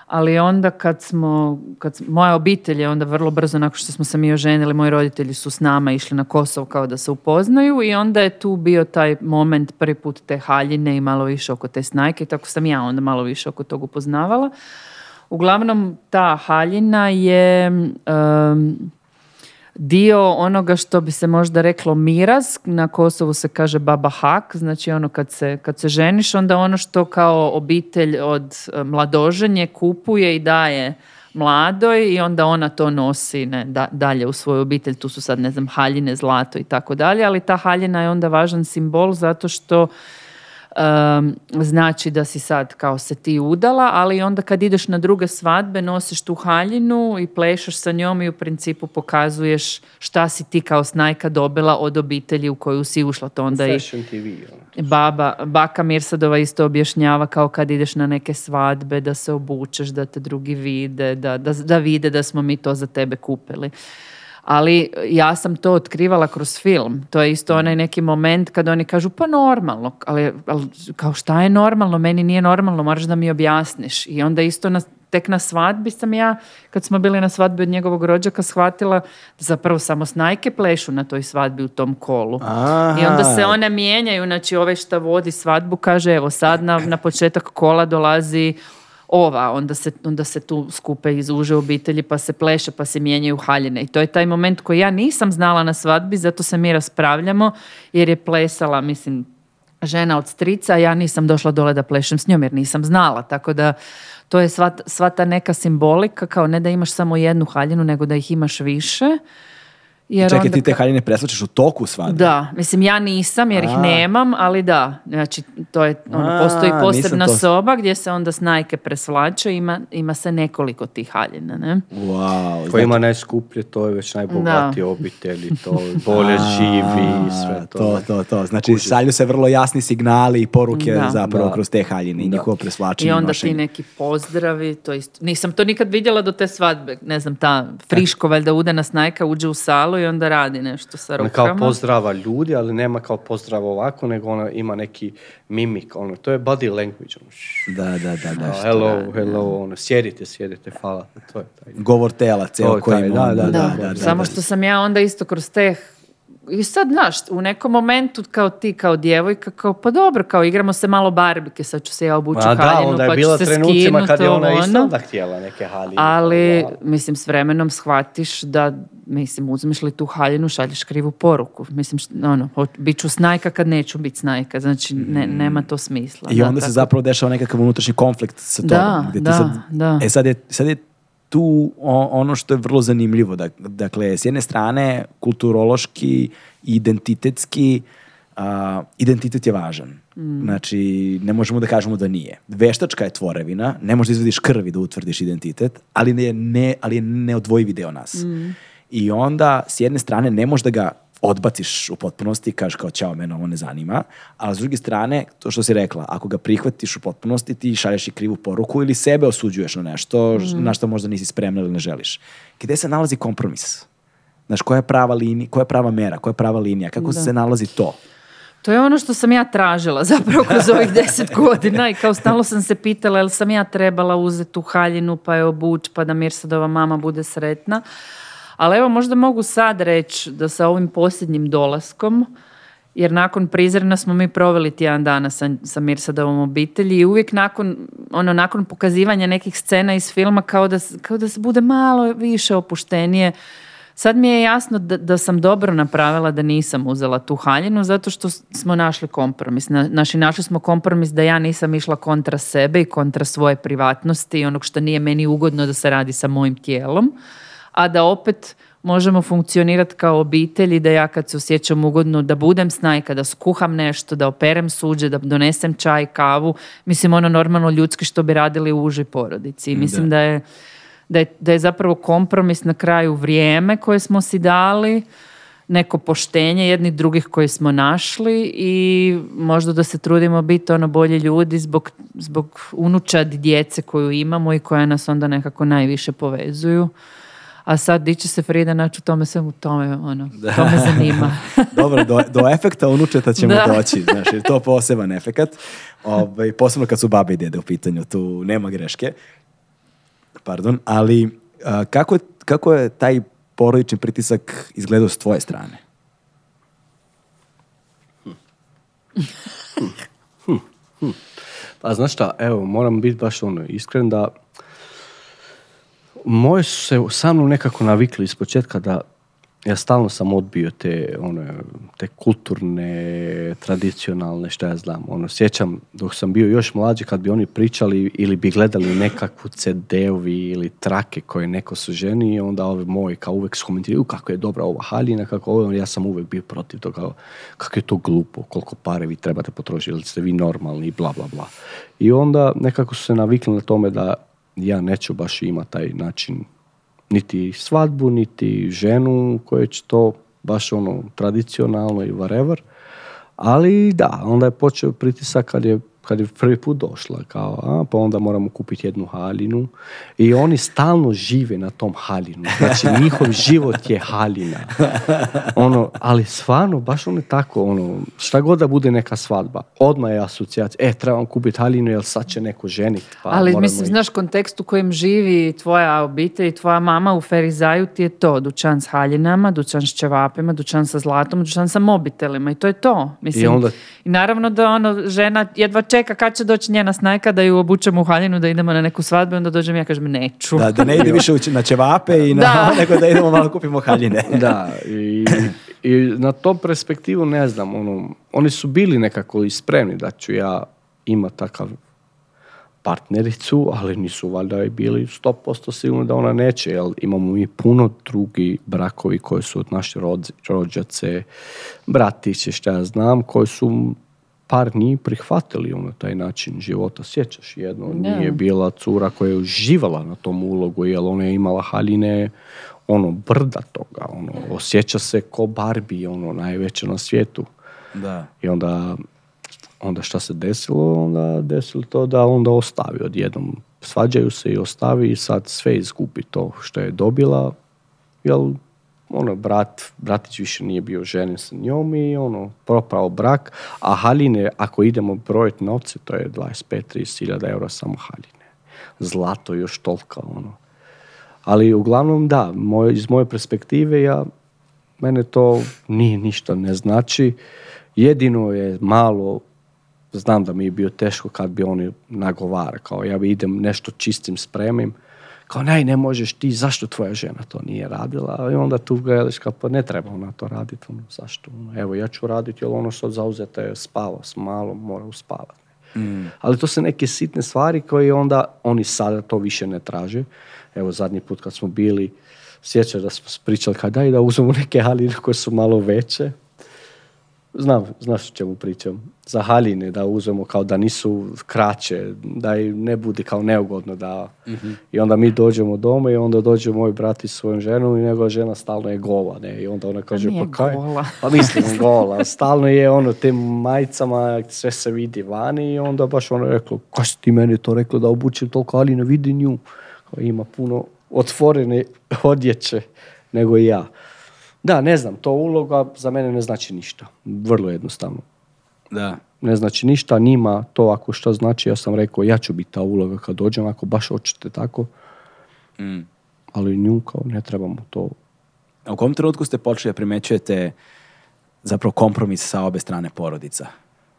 ali onda kad smo, kad moja obitelj je onda vrlo brzo nakon što smo se mi oženili, moji roditelji su s nama išli na Kosov kao da se upoznaju i onda je tu bio taj moment prvi put te haljine i malo više oko te snajke i tako sam ja onda malo više oko tog upoznavala. Uglavnom ta haljina je dio onoga što bi se možda reklo miras, na Kosovu se kaže baba hak, znači ono kad se, kad se ženiš, onda ono što kao obitelj od e, mladoženje kupuje i daje mladoj i onda ona to nosi ne, da, dalje u svoju obitelj, tu su sad ne znam haljine, zlato i tako dalje, ali ta haljina je onda važan simbol zato što um, znači da si sad kao se ti udala, ali onda kad ideš na druge svadbe nosiš tu haljinu i plešaš sa njom i u principu pokazuješ šta si ti kao snajka dobila od obitelji u koju si ušla. To onda i TV, ono. baba, baka Mirsadova isto objašnjava kao kad ideš na neke svadbe da se obučeš, da te drugi vide, da, da, da vide da smo mi to za tebe kupili ali ja sam to otkrivala kroz film. To je isto onaj neki moment kad oni kažu pa normalno, ali, kao šta je normalno, meni nije normalno, moraš da mi objasniš. I onda isto tek na svadbi sam ja, kad smo bili na svadbi od njegovog rođaka, shvatila da zapravo samo snajke plešu na toj svadbi u tom kolu. I onda se one mijenjaju, znači ove šta vodi svadbu kaže evo sad na, na početak kola dolazi ova, onda se, onda se tu skupe iz uže obitelji pa se pleše pa se mijenjaju haljine i to je taj moment koji ja nisam znala na svadbi zato se mi raspravljamo jer je plesala mislim žena od strica, ja nisam došla dole da plešem s njom jer nisam znala, tako da to je sva, sva ta neka simbolika kao ne da imaš samo jednu haljinu nego da ih imaš više jer Čekaj, onda... ti te haljine presvačaš u toku svadbe? Da, mislim ja nisam jer ih nemam, ali da. Znači, to je, ono, postoji posebna soba gdje se onda snajke presvlače ima, ima se nekoliko tih haljina. Ne? Wow, Ko ima najskuplje, to je već najbogatiji obitelj to bolje živi i sve to. To, to, to. Znači, Kuži. šalju se vrlo jasni signali i poruke da. zapravo da. kroz te haljine i njihovo presvlačenje. I onda ti neki pozdravi, to isto. Nisam to nikad vidjela do te svadbe. Ne znam, ta friško valjda udana snajka uđe u salu i onda radi nešto sa rukama. Kao pozdrava ljudi, ali nema kao pozdrava ovako, nego ona ima neki mimik, ono, to je body language. Ono. Da, da, da. da hello, da, hello, ono, sjedite, sjedite, hvala. To je taj. Govor tela, ceo koji da, da, da, Samo što sam ja onda isto kroz teh i sad, znaš, u nekom momentu kao ti, kao djevojka, kao pa dobro, kao igramo se malo barbike, sad ću se ja obući haljinu, pa se kad je ona ono. Ali, pa mislim, s vremenom shvatiš da, mislim, uzmiš li tu haljinu, šalješ krivu poruku. Mislim, ono, bit ću snajka kad neću biti snajka, znači mm. nema to smisla. I onda se zapravo dešava nekakav unutrašnji konflikt sa tobom. Da, da, E sad je, sad je tu ono što je vrlo zanimljivo. Dakle, s jedne strane, kulturološki, identitetski, identitet je važan. Mm. Znači, ne možemo da kažemo da nije. Veštačka je tvorevina, ne možeš da izvediš krvi da utvrdiš identitet, ali, ne, ne, ali je neodvojivi deo nas. Mm. I onda, s jedne strane, ne možeš da ga odbaciš u potpunosti, kažeš kao ćao, mene ovo ne zanima, ali s druge strane, to što si rekla, ako ga prihvatiš u potpunosti, ti šalješ i krivu poruku ili sebe osuđuješ na nešto mm. na što možda nisi spremna ili ne želiš. Gde se nalazi kompromis? Znaš, koja je prava, linija, koja je prava mera, koja je prava linija, kako se nalazi to? To je ono što sam ja tražila zapravo kroz ovih deset godina i kao stalo sam se pitala jel sam ja trebala uzeti tu haljinu pa je obuć pa da Mirsadova mama bude sretna. Ali evo možda mogu sad reći da sa ovim posljednjim dolaskom, jer nakon prizrena smo mi proveli tjedan dana sa, sa Mirsadovom obitelji i uvijek nakon, ono, nakon pokazivanja nekih scena iz filma kao da, kao da se bude malo više opuštenije. Sad mi je jasno da, da sam dobro napravila da nisam uzela tu haljinu zato što smo našli kompromis. Na, naši našli smo kompromis da ja nisam išla kontra sebe i kontra svoje privatnosti i onog što nije meni ugodno da se radi sa mojim tijelom a da opet možemo funkcionirati kao obitelj i da ja kad se osjećam ugodno da budem s najka, da skuham nešto, da operem suđe, da donesem čaj, kavu. Mislim ono normalno ljudski što bi radili u užoj porodici. Mislim da, je da je, zapravo kompromis na kraju vrijeme koje smo si dali, neko poštenje jednih drugih koje smo našli i možda da se trudimo biti ono bolje ljudi zbog, zbog djece koju imamo i koja nas onda nekako najviše povezuju a sad di će se Frida naći u tome svemu tome, ono, to me zanima. Dobro, do, efekta unučeta ćemo doći, znaš, jer to poseban efekat, ovaj, posebno kad su Babi i dede u pitanju, tu nema greške, pardon, ali kako, je taj porodični pritisak izgledao s tvoje strane? Hm. Hm. hm. hm. Pa znaš šta, evo, moram biti baš ono, iskren da moje su se sa mnom nekako navikli iz početka da ja stalno sam odbio te, ono, te kulturne, tradicionalne, šta ja znam. Ono, sjećam dok sam bio još mlađi kad bi oni pričali ili bi gledali nekakvu cd ili trake koje neko su ženi onda ovi moji kao uvek skomentiraju kako je dobra ova haljina, kako ovo, ja sam uvek bio protiv toga, kako je to glupo, koliko pare vi trebate potrošiti, ili ste vi normalni i bla, bla, bla. I onda nekako su se navikli na tome da ja neću baš imati taj način niti svadbu, niti ženu koja će to baš ono tradicionalno i whatever. Ali da, onda je počeo pritisak kad je kad je prvi put došla, kao, a, pa onda moramo kupiti jednu halinu. I oni stalno žive na tom halinu. Znači, njihov život je halina. Ono, ali stvarno, baš ono tako, ono, šta god da bude neka svadba, odmah je asocijacija, e, trebam kupiti halinu, jer sad će neko ženiti. Pa ali, mislim, znaš, kontekst u kojem živi tvoja obitelj, tvoja mama u Ferizaju ti je to, dućan s haljinama, dućan s ćevapima, dućan sa zlatom, dućan sa mobitelima i to je to. Mislim, I, i naravno da ono, žena jedva čeka kad će doći njena snajka da ju obučemo u haljinu, da idemo na neku svadbu, onda dođem ja kažem neću. Da, da ne ide više na ćevape i na, da. nego da idemo malo kupimo haljine. da, i, na tom perspektivu ne znam, ono, oni su bili nekako i spremni da ću ja ima takav partnericu, ali nisu valjda i bili 100% sigurni da ona neće, jer imamo mi puno drugi brakovi koji su od naše rođace, bratiće, šta ja znam, koji su par nije prihvatili ono taj način života. Sjećaš jedno, da. nije bila cura koja je uživala na tom ulogu, jer ona je imala haljine ono brda toga, ono, osjeća se ko Barbie, ono, najveće na svijetu. Da. I onda, onda šta se desilo? Onda desilo to da onda ostavi odjednom. Svađaju se i ostavi i sad sve izgubi to što je dobila, jel ono, brat, bratić više nije bio ženim sa njom i ono, propao brak, a haline, ako idemo brojiti novce, to je 25-30 eura samo haline. Zlato još tolika, ono. Ali uglavnom da, iz moje perspektive ja, mene to nije ništa ne znači. Jedino je malo znam da mi je bio teško kad bi oni nagovara, kao ja bi idem nešto čistim spremim, kao ne, ne možeš ti, zašto tvoja žena to nije radila? I onda tu gledaš kao, pa ne treba ona to raditi, ono, zašto? Ono, evo, ja ću raditi, jer ono sad zauzeta je spava s malo mora uspavati. Mm. Ali to su neke sitne stvari koje onda oni sada to više ne traže. Evo, zadnji put kad smo bili, sjećam da smo pričali kada i da uzmemo neke haline koje su malo veće, Znam, znaš o čemu pričam. Za haline da uzmemo kao da nisu kraće, da i ne bude kao neugodno da... Mhm. I onda mi dođemo doma i onda dođe moj brat i svojom ženom i njegova žena stalno je gola, ne? I onda ona pa kaže, pa kaj? Gola. Pa mislim gola. Stalno je ono, tim majicama sve se vidi vani i onda baš ona rekla, kaj si ti meni to rekla da obučem toliko haljine, vidi nju. Ima puno otvorene odjeće nego i ja. Da, ne znam, to uloga za mene ne znači ništa. Vrlo jednostavno. Da. Ne znači ništa, nima to ako što znači, ja sam rekao, ja ću biti ta uloga kad dođem, ako baš hoćete tako. Mm. Ali nju kao ne trebamo to. A u kom trenutku ste počeli da primećujete zapravo kompromis sa obe strane porodica?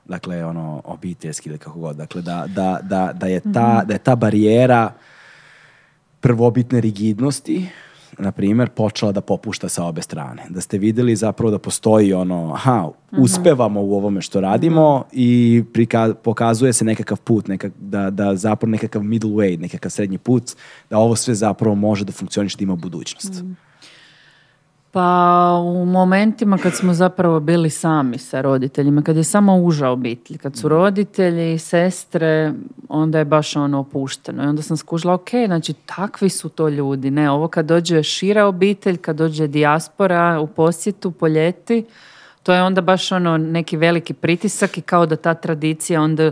Dakle, ono, obiteljski ili kako god. Dakle, da, da, da, da je, ta, mhm. da je ta barijera prvobitne rigidnosti na primjer, počela da popušta sa obe strane. Da ste videli zapravo da postoji ono, aha, mhm. uspevamo u ovome što radimo mhm. i pokazuje se nekakav put, da, da zapravo nekakav middle way, nekakav srednji put, da ovo sve zapravo može da funkcioniš, da ima budućnost. Mhm. Pa u momentima kad smo zapravo bili sami sa roditeljima, kad je samo uža obitelj, kad su roditelji sestre, onda je baš ono opušteno. I onda sam skužila, ok, znači takvi su to ljudi. Ne, ovo kad dođe šira obitelj, kad dođe dijaspora u posjetu po ljeti, to je onda baš ono neki veliki pritisak i kao da ta tradicija onda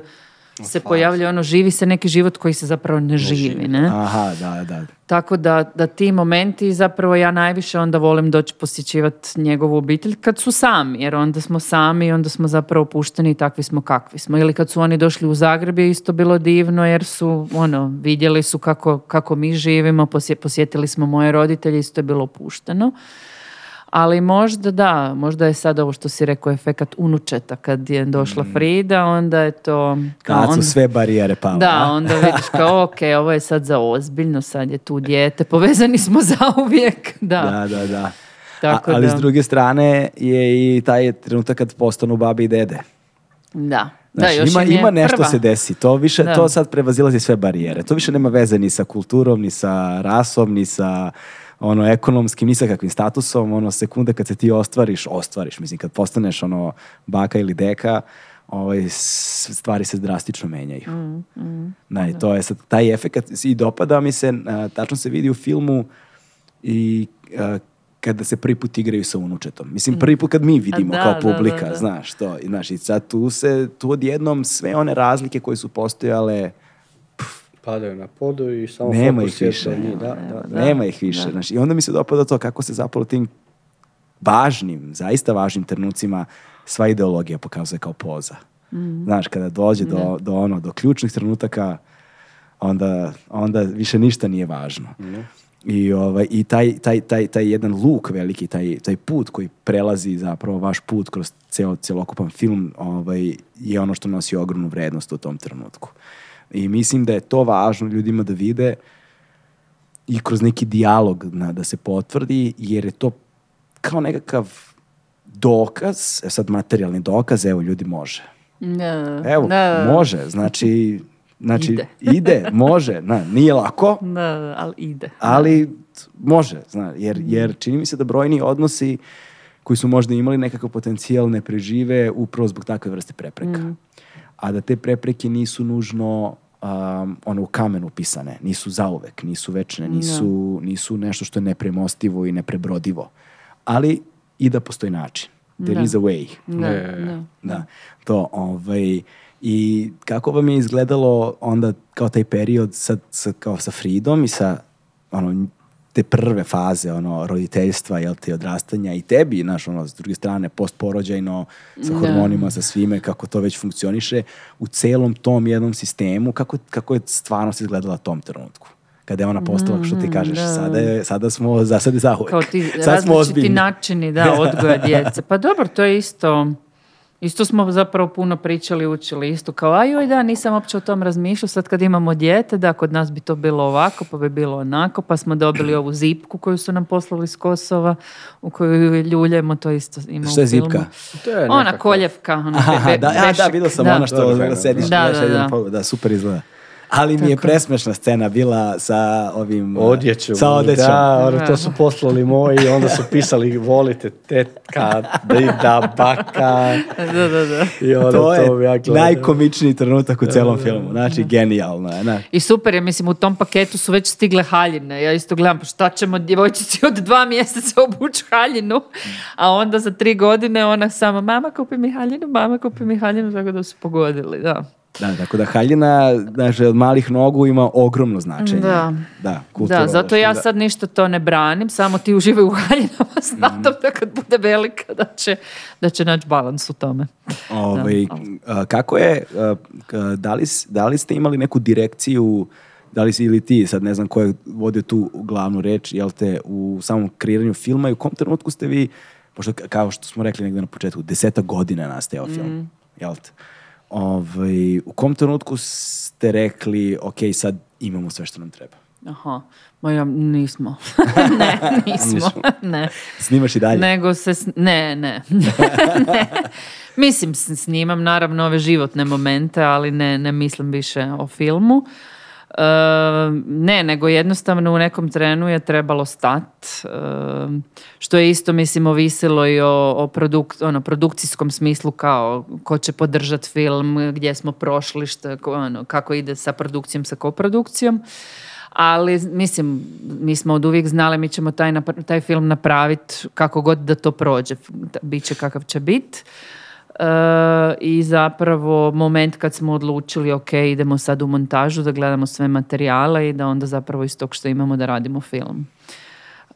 se pojavljuje ono živi se neki život koji se zapravo ne, živi, Ne? Aha, da, da. Tako da, da ti momenti zapravo ja najviše onda volim doći posjećivati njegovu obitelj kad su sami, jer onda smo sami, onda smo zapravo pušteni i takvi smo kakvi smo. Ili kad su oni došli u Zagreb je isto bilo divno jer su ono, vidjeli su kako, kako mi živimo, posjetili smo moje roditelje, isto je bilo pušteno ali možda da, možda je sad ovo što si rekao efekat unučeta kad je došla mm. Frida, onda je to... Kad su sve barijere pa. Da, onda vidiš kao ok, ovo je sad za ozbiljno, sad je tu dijete, povezani smo za Da, da, da. da. ali s druge strane je i taj trenutak kad postanu babi i dede. Da. da, još ima, ima nešto se desi. To više, to sad prevazilazi sve barijere. To više nema veze ni sa kulturom, ni sa rasom, ni sa ono, ekonomskim, ni sa kakvim statusom, ono, sekunde kad se ti ostvariš, ostvariš. Mislim, kad postaneš, ono, baka ili deka, ovaj, stvari se drastično menjaju. Mm, mm. to je sad, taj efekat i dopada mi se, tačno se vidi u filmu i kada se prvi put igraju sa unučetom. Mislim, prvi put kad mi vidimo da, kao publika, da, da, znaš, to. znaš, i sad tu se, tu odjednom sve one razlike koje su postojale padaju na podu i samo nema ih više. da, da, nema ih više. Znači, I onda mi se dopada to kako se zapravo tim važnim, zaista važnim trenucima sva ideologija pokazuje kao poza. Mhm. Znaš, kada dođe do, do, ono, do ključnih trenutaka, onda, onda više ništa nije važno. I, ovaj, i taj, taj, taj, taj, jedan luk veliki, taj, taj put koji prelazi zapravo vaš put kroz ceo, celokupan film ovaj, je ono što nosi ogromnu vrednost u tom trenutku. I mislim da je to važno ljudima da vide i kroz neki dijalog na, da se potvrdi, jer je to kao nekakav dokaz, e sad materijalni dokaz, evo ljudi može. evo, može, znači, znači ide. može, na, nije lako. ali ide. Ali može, jer, jer čini mi se da brojni odnosi koji su možda imali nekakav potencijal ne prežive upravo zbog takve vrste prepreka. Mm. A da te prepreke nisu nužno um, ono u kamenu pisane, nisu zauvek, nisu večne, nisu, nisu nešto što je nepremostivo i neprebrodivo. Ali i da postoji način. There da. is a way. Da, e. da. To, ovaj, I kako vam je izgledalo onda kao taj period sad kao sa Freedom i sa ono, te prve faze ono roditeljstva jel te odrastanja i tebi naš ono s druge strane postporođajno sa hormonima sa svime kako to već funkcioniše u celom tom jednom sistemu kako, kako je se izgledala u tom trenutku kada je ona postala, što ti mm, kažeš, sada, je, sada smo za sad i za Kao ti različiti načini da, odgoja djece. Pa dobro, to je isto Isto smo zapravo puno pričali, učili isto kao ajoj da, nisam uopće o tom razmišljao, sad kad imamo dijete, da kod nas bi to bilo ovako, pa bi bilo onako, pa smo dobili ovu zipku koju su nam poslali iz Kosova, u koju ljuljemo, to isto ima zipka? ona koljevka. Ona da, vidio sam ona što sediš, da, super izgleda ali mi je presmešna scena bila sa ovim... E, odjećom. Sa Da, ono, to su poslali moji, onda su pisali volite tetka, da baka. Da, da, da. I ono, to, je najkomičniji trenutak u celom filmu. Znači, genijalno je. Ne? I super je, mislim, u tom paketu su već stigle haljine. Ja isto gledam, pa šta ćemo djevojčici od dva mjeseca obući haljinu, a onda za tri godine ona sama, mama kupi mi haljinu, mama kupi mi haljinu, tako da su pogodili, da. Da, tako da haljina znači, od malih nogu ima ogromno značenje. Da, da, da zato ja sad ništa to ne branim, samo ti uživaj u haljinama s mm. Mhm. da kad bude velika da će, da će naći balans u tome. Ove, ovaj, Kako je, da li, ste imali neku direkciju da li si ili ti, sad ne znam ko je vodio tu glavnu reč, jel te, u samom kreiranju filma i u kom trenutku ste vi, pošto kao što smo rekli negdje na početku, deseta godina nastajao mm. film, mhm. jel te? Ovaj, u kom trenutku ste rekli, ok, sad imamo sve što nam treba? Aha, ma nismo. ne, nismo. ne. Snimaš i dalje? Nego se, ne, ne. Mislim, snimam naravno ove životne momente, ali ne, ne mislim više o filmu. Ehm, ne, nego jednostavno u nekom trenu je trebalo stat, ehm, što je isto, mislim, ovisilo i o, o ono, produkcijskom smislu kao ko će podržati film, gdje smo prošli, ono, kako ide sa produkcijom, sa koprodukcijom. Ali, mislim, mi smo od uvijek znali mi ćemo taj, taj film napraviti kako god da to prođe, bit će kakav će biti. Eh, i zapravo moment kad smo odlučili ok, idemo sad u montažu da gledamo sve materijale i da onda zapravo iz tog što imamo da radimo film.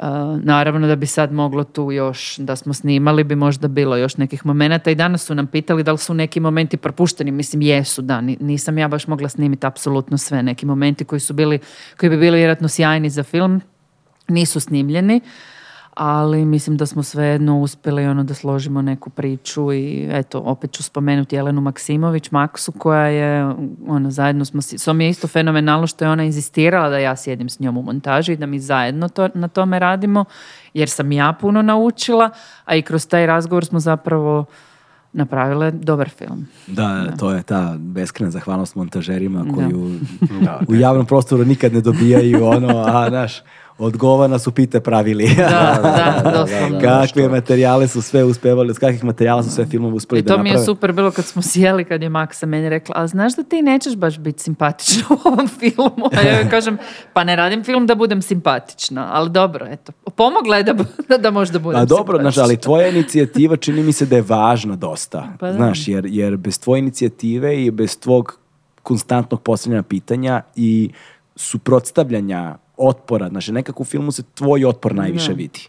Eh, naravno da bi sad moglo tu još, da smo snimali bi možda bilo još nekih momenata i danas su nam pitali da li su neki momenti propušteni, mislim jesu da, nisam ja baš mogla snimiti apsolutno sve, neki momenti koji su bili, koji bi bili vjerojatno sjajni za film nisu snimljeni ali mislim da smo svejedno uspjeli ono da složimo neku priču i eto, opet ću spomenuti Jelenu Maksimović, Maksu koja je, ono, zajedno smo, so mi je isto fenomenalno što je ona inzistirala da ja sjedim s njom u montaži i da mi zajedno to, na tome radimo, jer sam ja puno naučila, a i kroz taj razgovor smo zapravo napravile dobar film. Da, to je ta beskrena zahvalnost montažerima koju u javnom prostoru nikad ne dobijaju ono, a naš, odgovara su pite pravili. Da, da, doslovno. Kakve materijale su sve uspjevali, s kakvih materijala su sve filmove uspeli I to mi je super bilo kad smo sjeli, kad je Maksa meni rekla, a znaš da ti nećeš baš biti simpatična u ovom filmu? A ja kažem, pa ne radim film da budem simpatična, ali dobro, eto. Pomogla je da, da možda budem a dobro, znaš, tvoja inicijativa čini mi se da je važna dosta. Pa znaš, jer, jer bez tvoje inicijative i bez tvog konstantnog postavljanja pitanja i suprotstavljanja otpora, znači nekako u filmu se tvoj otpor najviše vidi.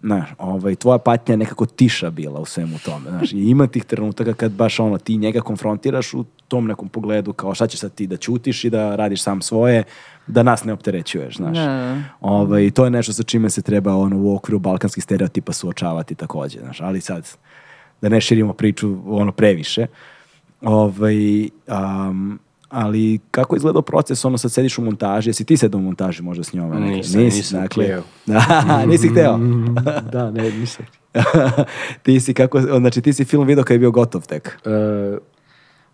Znaš, ovaj, tvoja patnja je nekako tiša bila u svemu tome. Znaš, i ima tih trenutaka kad baš ono, ti njega konfrontiraš u tom nekom pogledu kao šta ćeš sad ti da čutiš i da radiš sam svoje, da nas ne opterećuješ, znaš. Ne. Ovaj, to je nešto sa čime se treba ono, u okviru balkanskih stereotipa suočavati također, znaš. Ali sad, da ne širimo priču ono previše. Ovaj, um, ali kako je izgledao proces, ono sad sediš u montaži, jesi ti sedao u montaži možda s njom? Nisam, nisi, nisam dakle. htio. nisi hteo? da, ne, nisam ti si kako, znači ti si film video kad je bio gotov tek? E,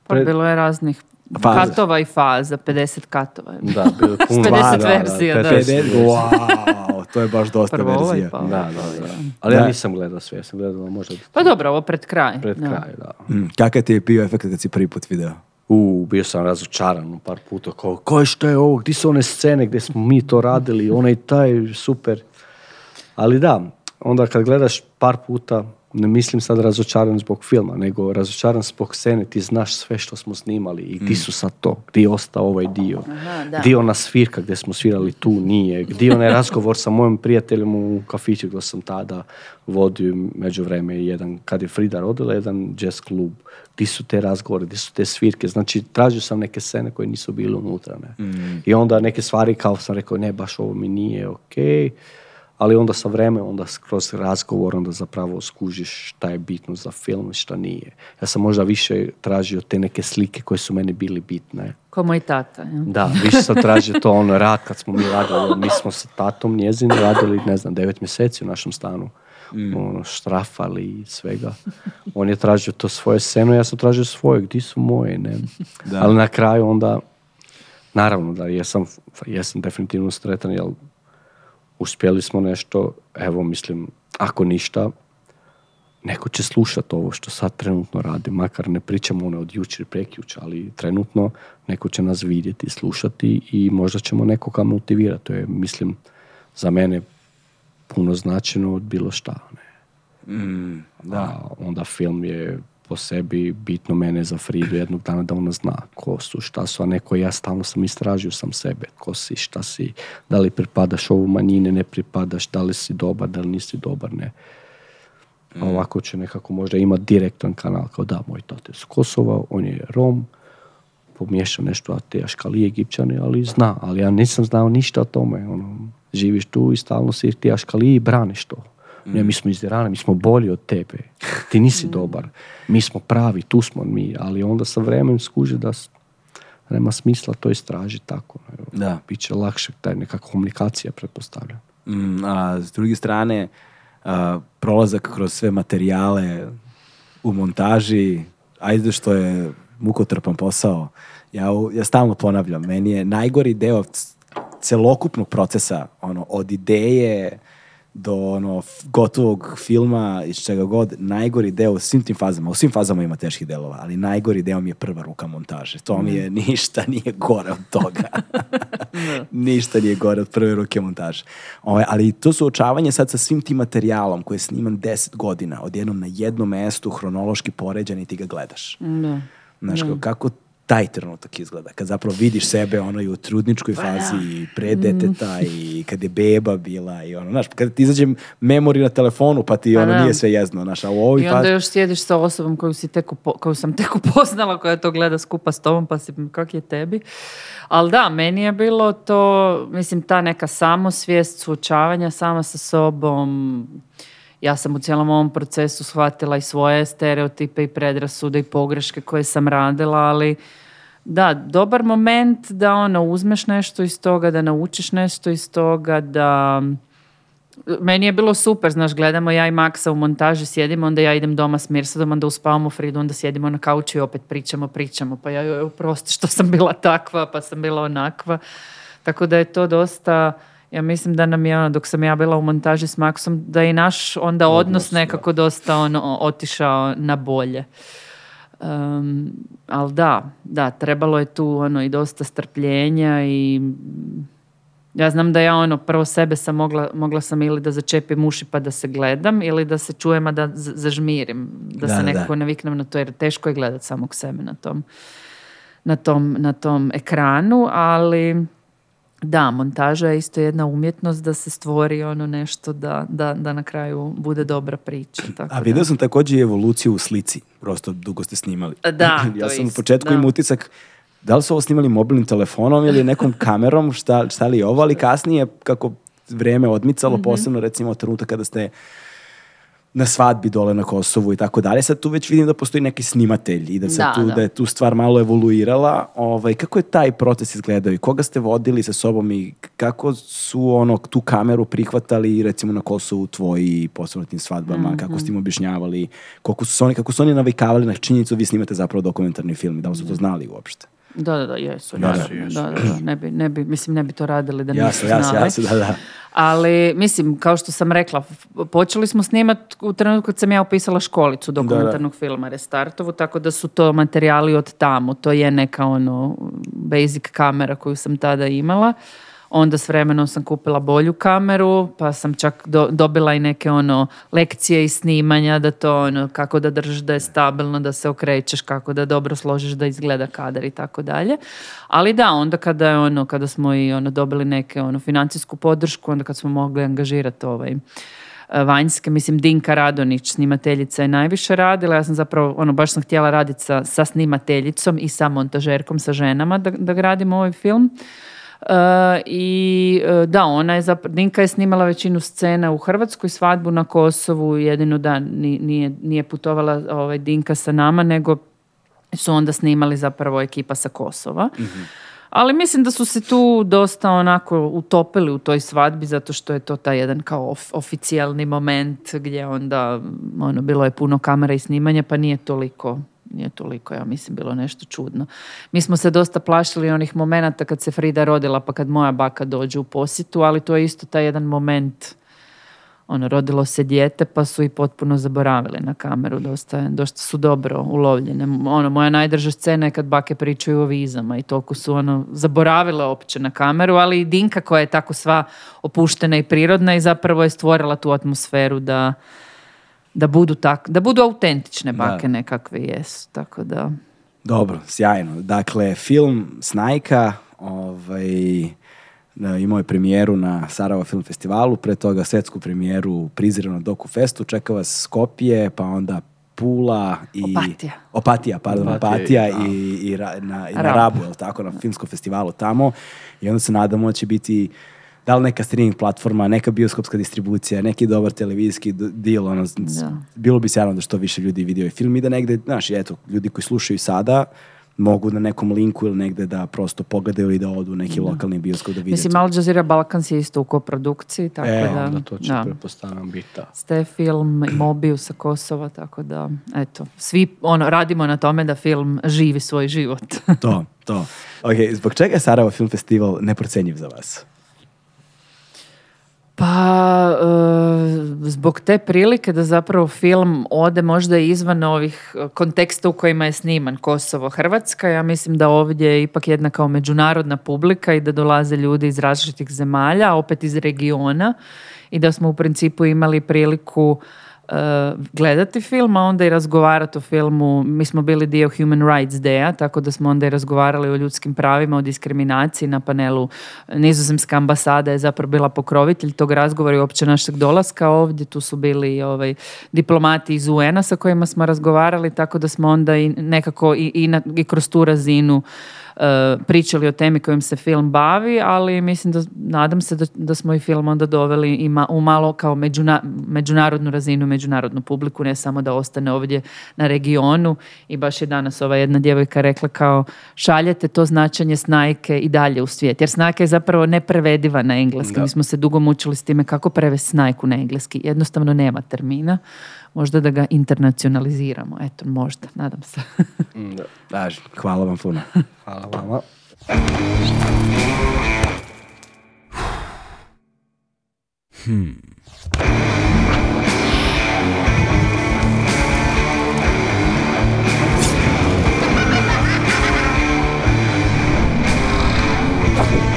pa bilo je raznih katova i faza, 50 katova. Da, bilo puno. 50 pa verzija, da. 50, wow, to je baš dosta Prvo ovaj, verzija. Pa ovaj da, da, da. Ali ja nisam gledao sve, ja sam gledao možda... Pa dobro, ovo pred kraj. Pred kraj, da. Mm, kakav ti je bio efekt kad si prvi put video? u, bio sam razočaran par puta, kao, ko što je ovo, gdje su one scene gdje smo mi to radili, onaj taj, super. Ali da, onda kad gledaš par puta, ne mislim sad razočaran zbog filma, nego razočaran zbog scene, ti znaš sve što smo snimali i gdje mm. su sad to, gdje je ostao ovaj dio, dio gdje je ona svirka gdje smo svirali tu, nije, gdje je onaj razgovor sa mojim prijateljem u kafiću gdje sam tada vodio među vreme jedan, kad je Frida rodila, jedan jazz klub, gdje su te razgovore, gdje su te svirke, znači tražio sam neke scene koje nisu bile unutra, ne. Mm. I onda neke stvari kao sam rekao, ne, baš ovo mi nije okej, ali onda sa vreme, onda kroz razgovor, onda zapravo skužiš šta je bitno za film i šta nije. Ja sam možda više tražio te neke slike koje su meni bili bitne. Ko moj tata. Ja. Da, više sam tražio to ono rad kad smo mi radili. Mi smo sa tatom njezin radili, ne znam, devet mjeseci u našem stanu. Mm. Ono, štrafali i svega. On je tražio to svoje seno, ja sam tražio svoje, gdje su moje, ne? Ali na kraju onda, naravno da jesam, jesam definitivno stretan, jer uspjeli smo nešto, evo mislim, ako ništa, neko će slušati ovo što sad trenutno radi, makar ne pričamo ono od jučer prekjuč, ali trenutno neko će nas vidjeti, slušati i možda ćemo nekoga motivirati. To je, mislim, za mene puno značajno od bilo šta. Ne? Mm, da. onda film je po sebi, bitno mene za Fridu jednog dana da ona zna ko su, šta su, a neko ja stalno sam istražio sam sebe, ko si, šta si, da li pripadaš ovu manjine, ne pripadaš, da li si dobar, da li nisi dobar, ne. Mm. ovako će nekako možda imati direktan kanal, kao da, moj tate su Kosova, on je Rom, pomiješao nešto te Aškali egipćani, ali zna, ali ja nisam znao ništa o tome, ono, živiš tu i stalno si ti aškali i braniš to. Ne, mi smo iz Irana, mi smo bolji od tebe. Ti nisi mm. dobar. Mi smo pravi, tu smo mi. Ali onda sa vremenom skuži da nema smisla to istražiti tako. Da. Biće lakše taj neka komunikacija, pretpostavljam. Mm, a s druge strane, a, prolazak kroz sve materijale u montaži, ajde što je mukotrpan posao, ja, ja stalno ponavljam, meni je najgori deo celokupnog procesa, ono, od ideje, do ono, gotovog filma iz čega god, najgori deo u svim tim fazama, u svim fazama ima teških delova, ali najgori deo mi je prva ruka montaže. To mi je ništa nije gore od toga. ništa nije gore od prve ruke montaže. Ovaj, ali to očavanje sad sa svim tim materijalom koji je sniman 10 godina, odjednom na jednom mestu, hronološki poređan i ti ga gledaš. Da. Znaš, kako taj trenutak izgleda, kad zapravo vidiš sebe ono i u trudničkoj pa fazi i mm. deteta i kad je beba bila i ono, znaš, kad ti izađe memori na telefonu pa ti pa ono nije sve jezno, a u ovoj I onda još sjediš sa osobom koju, si koju sam teku poznala koja to gleda skupa s tobom pa si, kak je tebi? Ali da, meni je bilo to, mislim, ta neka samosvijest, suočavanja sama sa sobom, ja sam u cijelom ovom procesu shvatila i svoje stereotipe i predrasude i pogreške koje sam radila, ali da, dobar moment da ono uzmeš nešto iz toga, da naučiš nešto iz toga, da meni je bilo super, znaš, gledamo ja i Maksa u montaži, sjedimo, onda ja idem doma s Mirsadom, onda uspavamo Fridu, onda sjedimo na kauču i opet pričamo, pričamo, pa ja joj oprosti što sam bila takva, pa sam bila onakva. Tako da je to dosta, ja mislim da nam je ono, dok sam ja bila u montaži s Maksom, da je i naš onda odnos, nekako dosta ono, otišao na bolje. Um, ali da, da, trebalo je tu ono i dosta strpljenja i ja znam da ja ono prvo sebe sam mogla, mogla sam ili da začepim uši pa da se gledam ili da se čujem a da zažmirim, da, se nekako naviknem na to jer teško je gledati samog sebe na tom, na tom, na tom ekranu, ali da, montaža je isto jedna umjetnost da se stvori ono nešto da, da, da na kraju bude dobra priča. Tako A vidio sam također i evoluciju u slici, prosto dugo ste snimali. Da, Ja sam u početku imao utisak da li su ovo snimali mobilnim telefonom ili nekom kamerom, šta, šta li je ovo, ali kasnije kako vrijeme odmicalo, mhm. posebno recimo od trenutka kada ste na svadbi dole na Kosovu i tako dalje. Sad tu već vidim da postoji neki snimatelj i da, se tu, da. je tu stvar malo evoluirala. Ovaj, kako je taj proces izgledao i koga ste vodili sa sobom i kako su ono, tu kameru prihvatali recimo na Kosovu tvoji posebno tim svadbama, mhm. kako ste im objašnjavali, koliko su oni, kako su oni navikavali na činjenicu vi snimate zapravo dokumentarni film i da li su to mhm. znali uopšte? Da, da, da, jesu. Da, jesu, da, ne bi, ne bi, mislim, ne bi to radili da nisu znali. Jasno, da, da. Ali, mislim, kao što sam rekla, počeli smo snimat u trenutku kad sam ja upisala školicu dokumentarnog filma Restartovu, tako da su to materijali od tamo. To je neka ono basic kamera koju sam tada imala. Onda s vremenom sam kupila bolju kameru, pa sam čak dobila i neke ono lekcije i snimanja da to ono kako da držiš da je stabilno, da se okrećeš, kako da dobro složiš da izgleda kadar i tako dalje. Ali da, onda kada je ono kada smo i ono dobili neke ono financijsku podršku, onda kad smo mogli angažirati ovaj eh, vanjske, mislim Dinka Radonić, snimateljica je najviše radila, ja sam zapravo, ono, baš sam htjela raditi sa, snimateljicom i sa montažerkom, sa ženama da, da gradim ovaj film. I e, da, ona je Dinka je snimala većinu scena u Hrvatskoj, svadbu na Kosovu, jedino da nije, nije putovala ovaj, Dinka sa nama, nego su onda snimali zapravo ekipa sa Kosova. Mhm. Ali mislim da su se tu dosta onako utopili u toj svadbi zato što je to taj jedan kao oficijalni moment gdje onda ono, bilo je puno kamera i snimanja pa nije toliko nije toliko, ja mislim, bilo nešto čudno. Mi smo se dosta plašili onih momenata kad se Frida rodila, pa kad moja baka dođe u posjetu, ali to je isto taj jedan moment ono, rodilo se dijete pa su i potpuno zaboravili na kameru, dosta, dosta su dobro ulovljene. Ono, moja najdrža scena je kad bake pričaju o vizama i toliko su ono, zaboravile opće na kameru, ali i Dinka koja je tako sva opuštena i prirodna i zapravo je stvorila tu atmosferu da, da budu, tak, da budu autentične bake da. nekakve jesu, tako da... Dobro, sjajno. Dakle, film Snajka ovaj, imao je premijeru na Sarajevo Film Festivalu, pre toga svetsku premijeru u Doku Festu, čeka vas Skopje, pa onda Pula i... Opatija. Opatija, pardon, Opatija, i, i, na, i na Rabu, tako, na Filmskom festivalu tamo. I onda se nadamo da će biti da li neka streaming platforma, neka bioskopska distribucija, neki dobar televizijski deal, ono, da. bilo bi sjajno da što više ljudi vidi i ovaj film i da negde, znaš, eto, ljudi koji slušaju sada, mogu na nekom linku ili negde da prosto pogledaju i da odu neki lokalni bioskop da vide. Mislim, Al Jazeera Balkans je isto u koprodukciji, tako e, da... onda to će, da. prepostavljam, Ste film i Mobiju sa Kosova, tako da, eto, svi ono, radimo na tome da film živi svoj život. to, to. Ok, zbog čega je Sarajevo Film Festival neprocenjiv za vas? Pa, e, zbog te prilike da zapravo film ode možda izvan ovih e, konteksta u kojima je sniman Kosovo, Hrvatska, ja mislim da ovdje je ipak jedna kao međunarodna publika i da dolaze ljudi iz različitih zemalja, opet iz regiona i da smo u principu imali priliku E, gledati film, a onda i razgovarati o filmu. Mi smo bili dio Human Rights Day-a, tako da smo onda i razgovarali o ljudskim pravima, o diskriminaciji na panelu. Nizozemska ambasada je zapravo bila pokrovitelj tog razgovora i uopće našeg dolaska ovdje. Tu su bili ovaj, diplomati iz UN-a sa kojima smo razgovarali, tako da smo onda i nekako i, i kroz tu razinu E, pričali o temi kojim se film bavi, ali mislim da, nadam se da, da smo i film onda doveli ima, u malo kao međunarodnu razinu, međunarodnu publiku, ne samo da ostane ovdje na regionu i baš je danas ova jedna djevojka rekla kao šaljete to značenje snajke i dalje u svijet, jer snajka je zapravo neprevediva na engleski, mi smo se dugo mučili s time kako prevesti snajku na engleski, jednostavno nema termina možda da ga internacionaliziramo. Eto, možda, nadam se. Mm, da, hvala vam puno. Hvala vama. Hmm.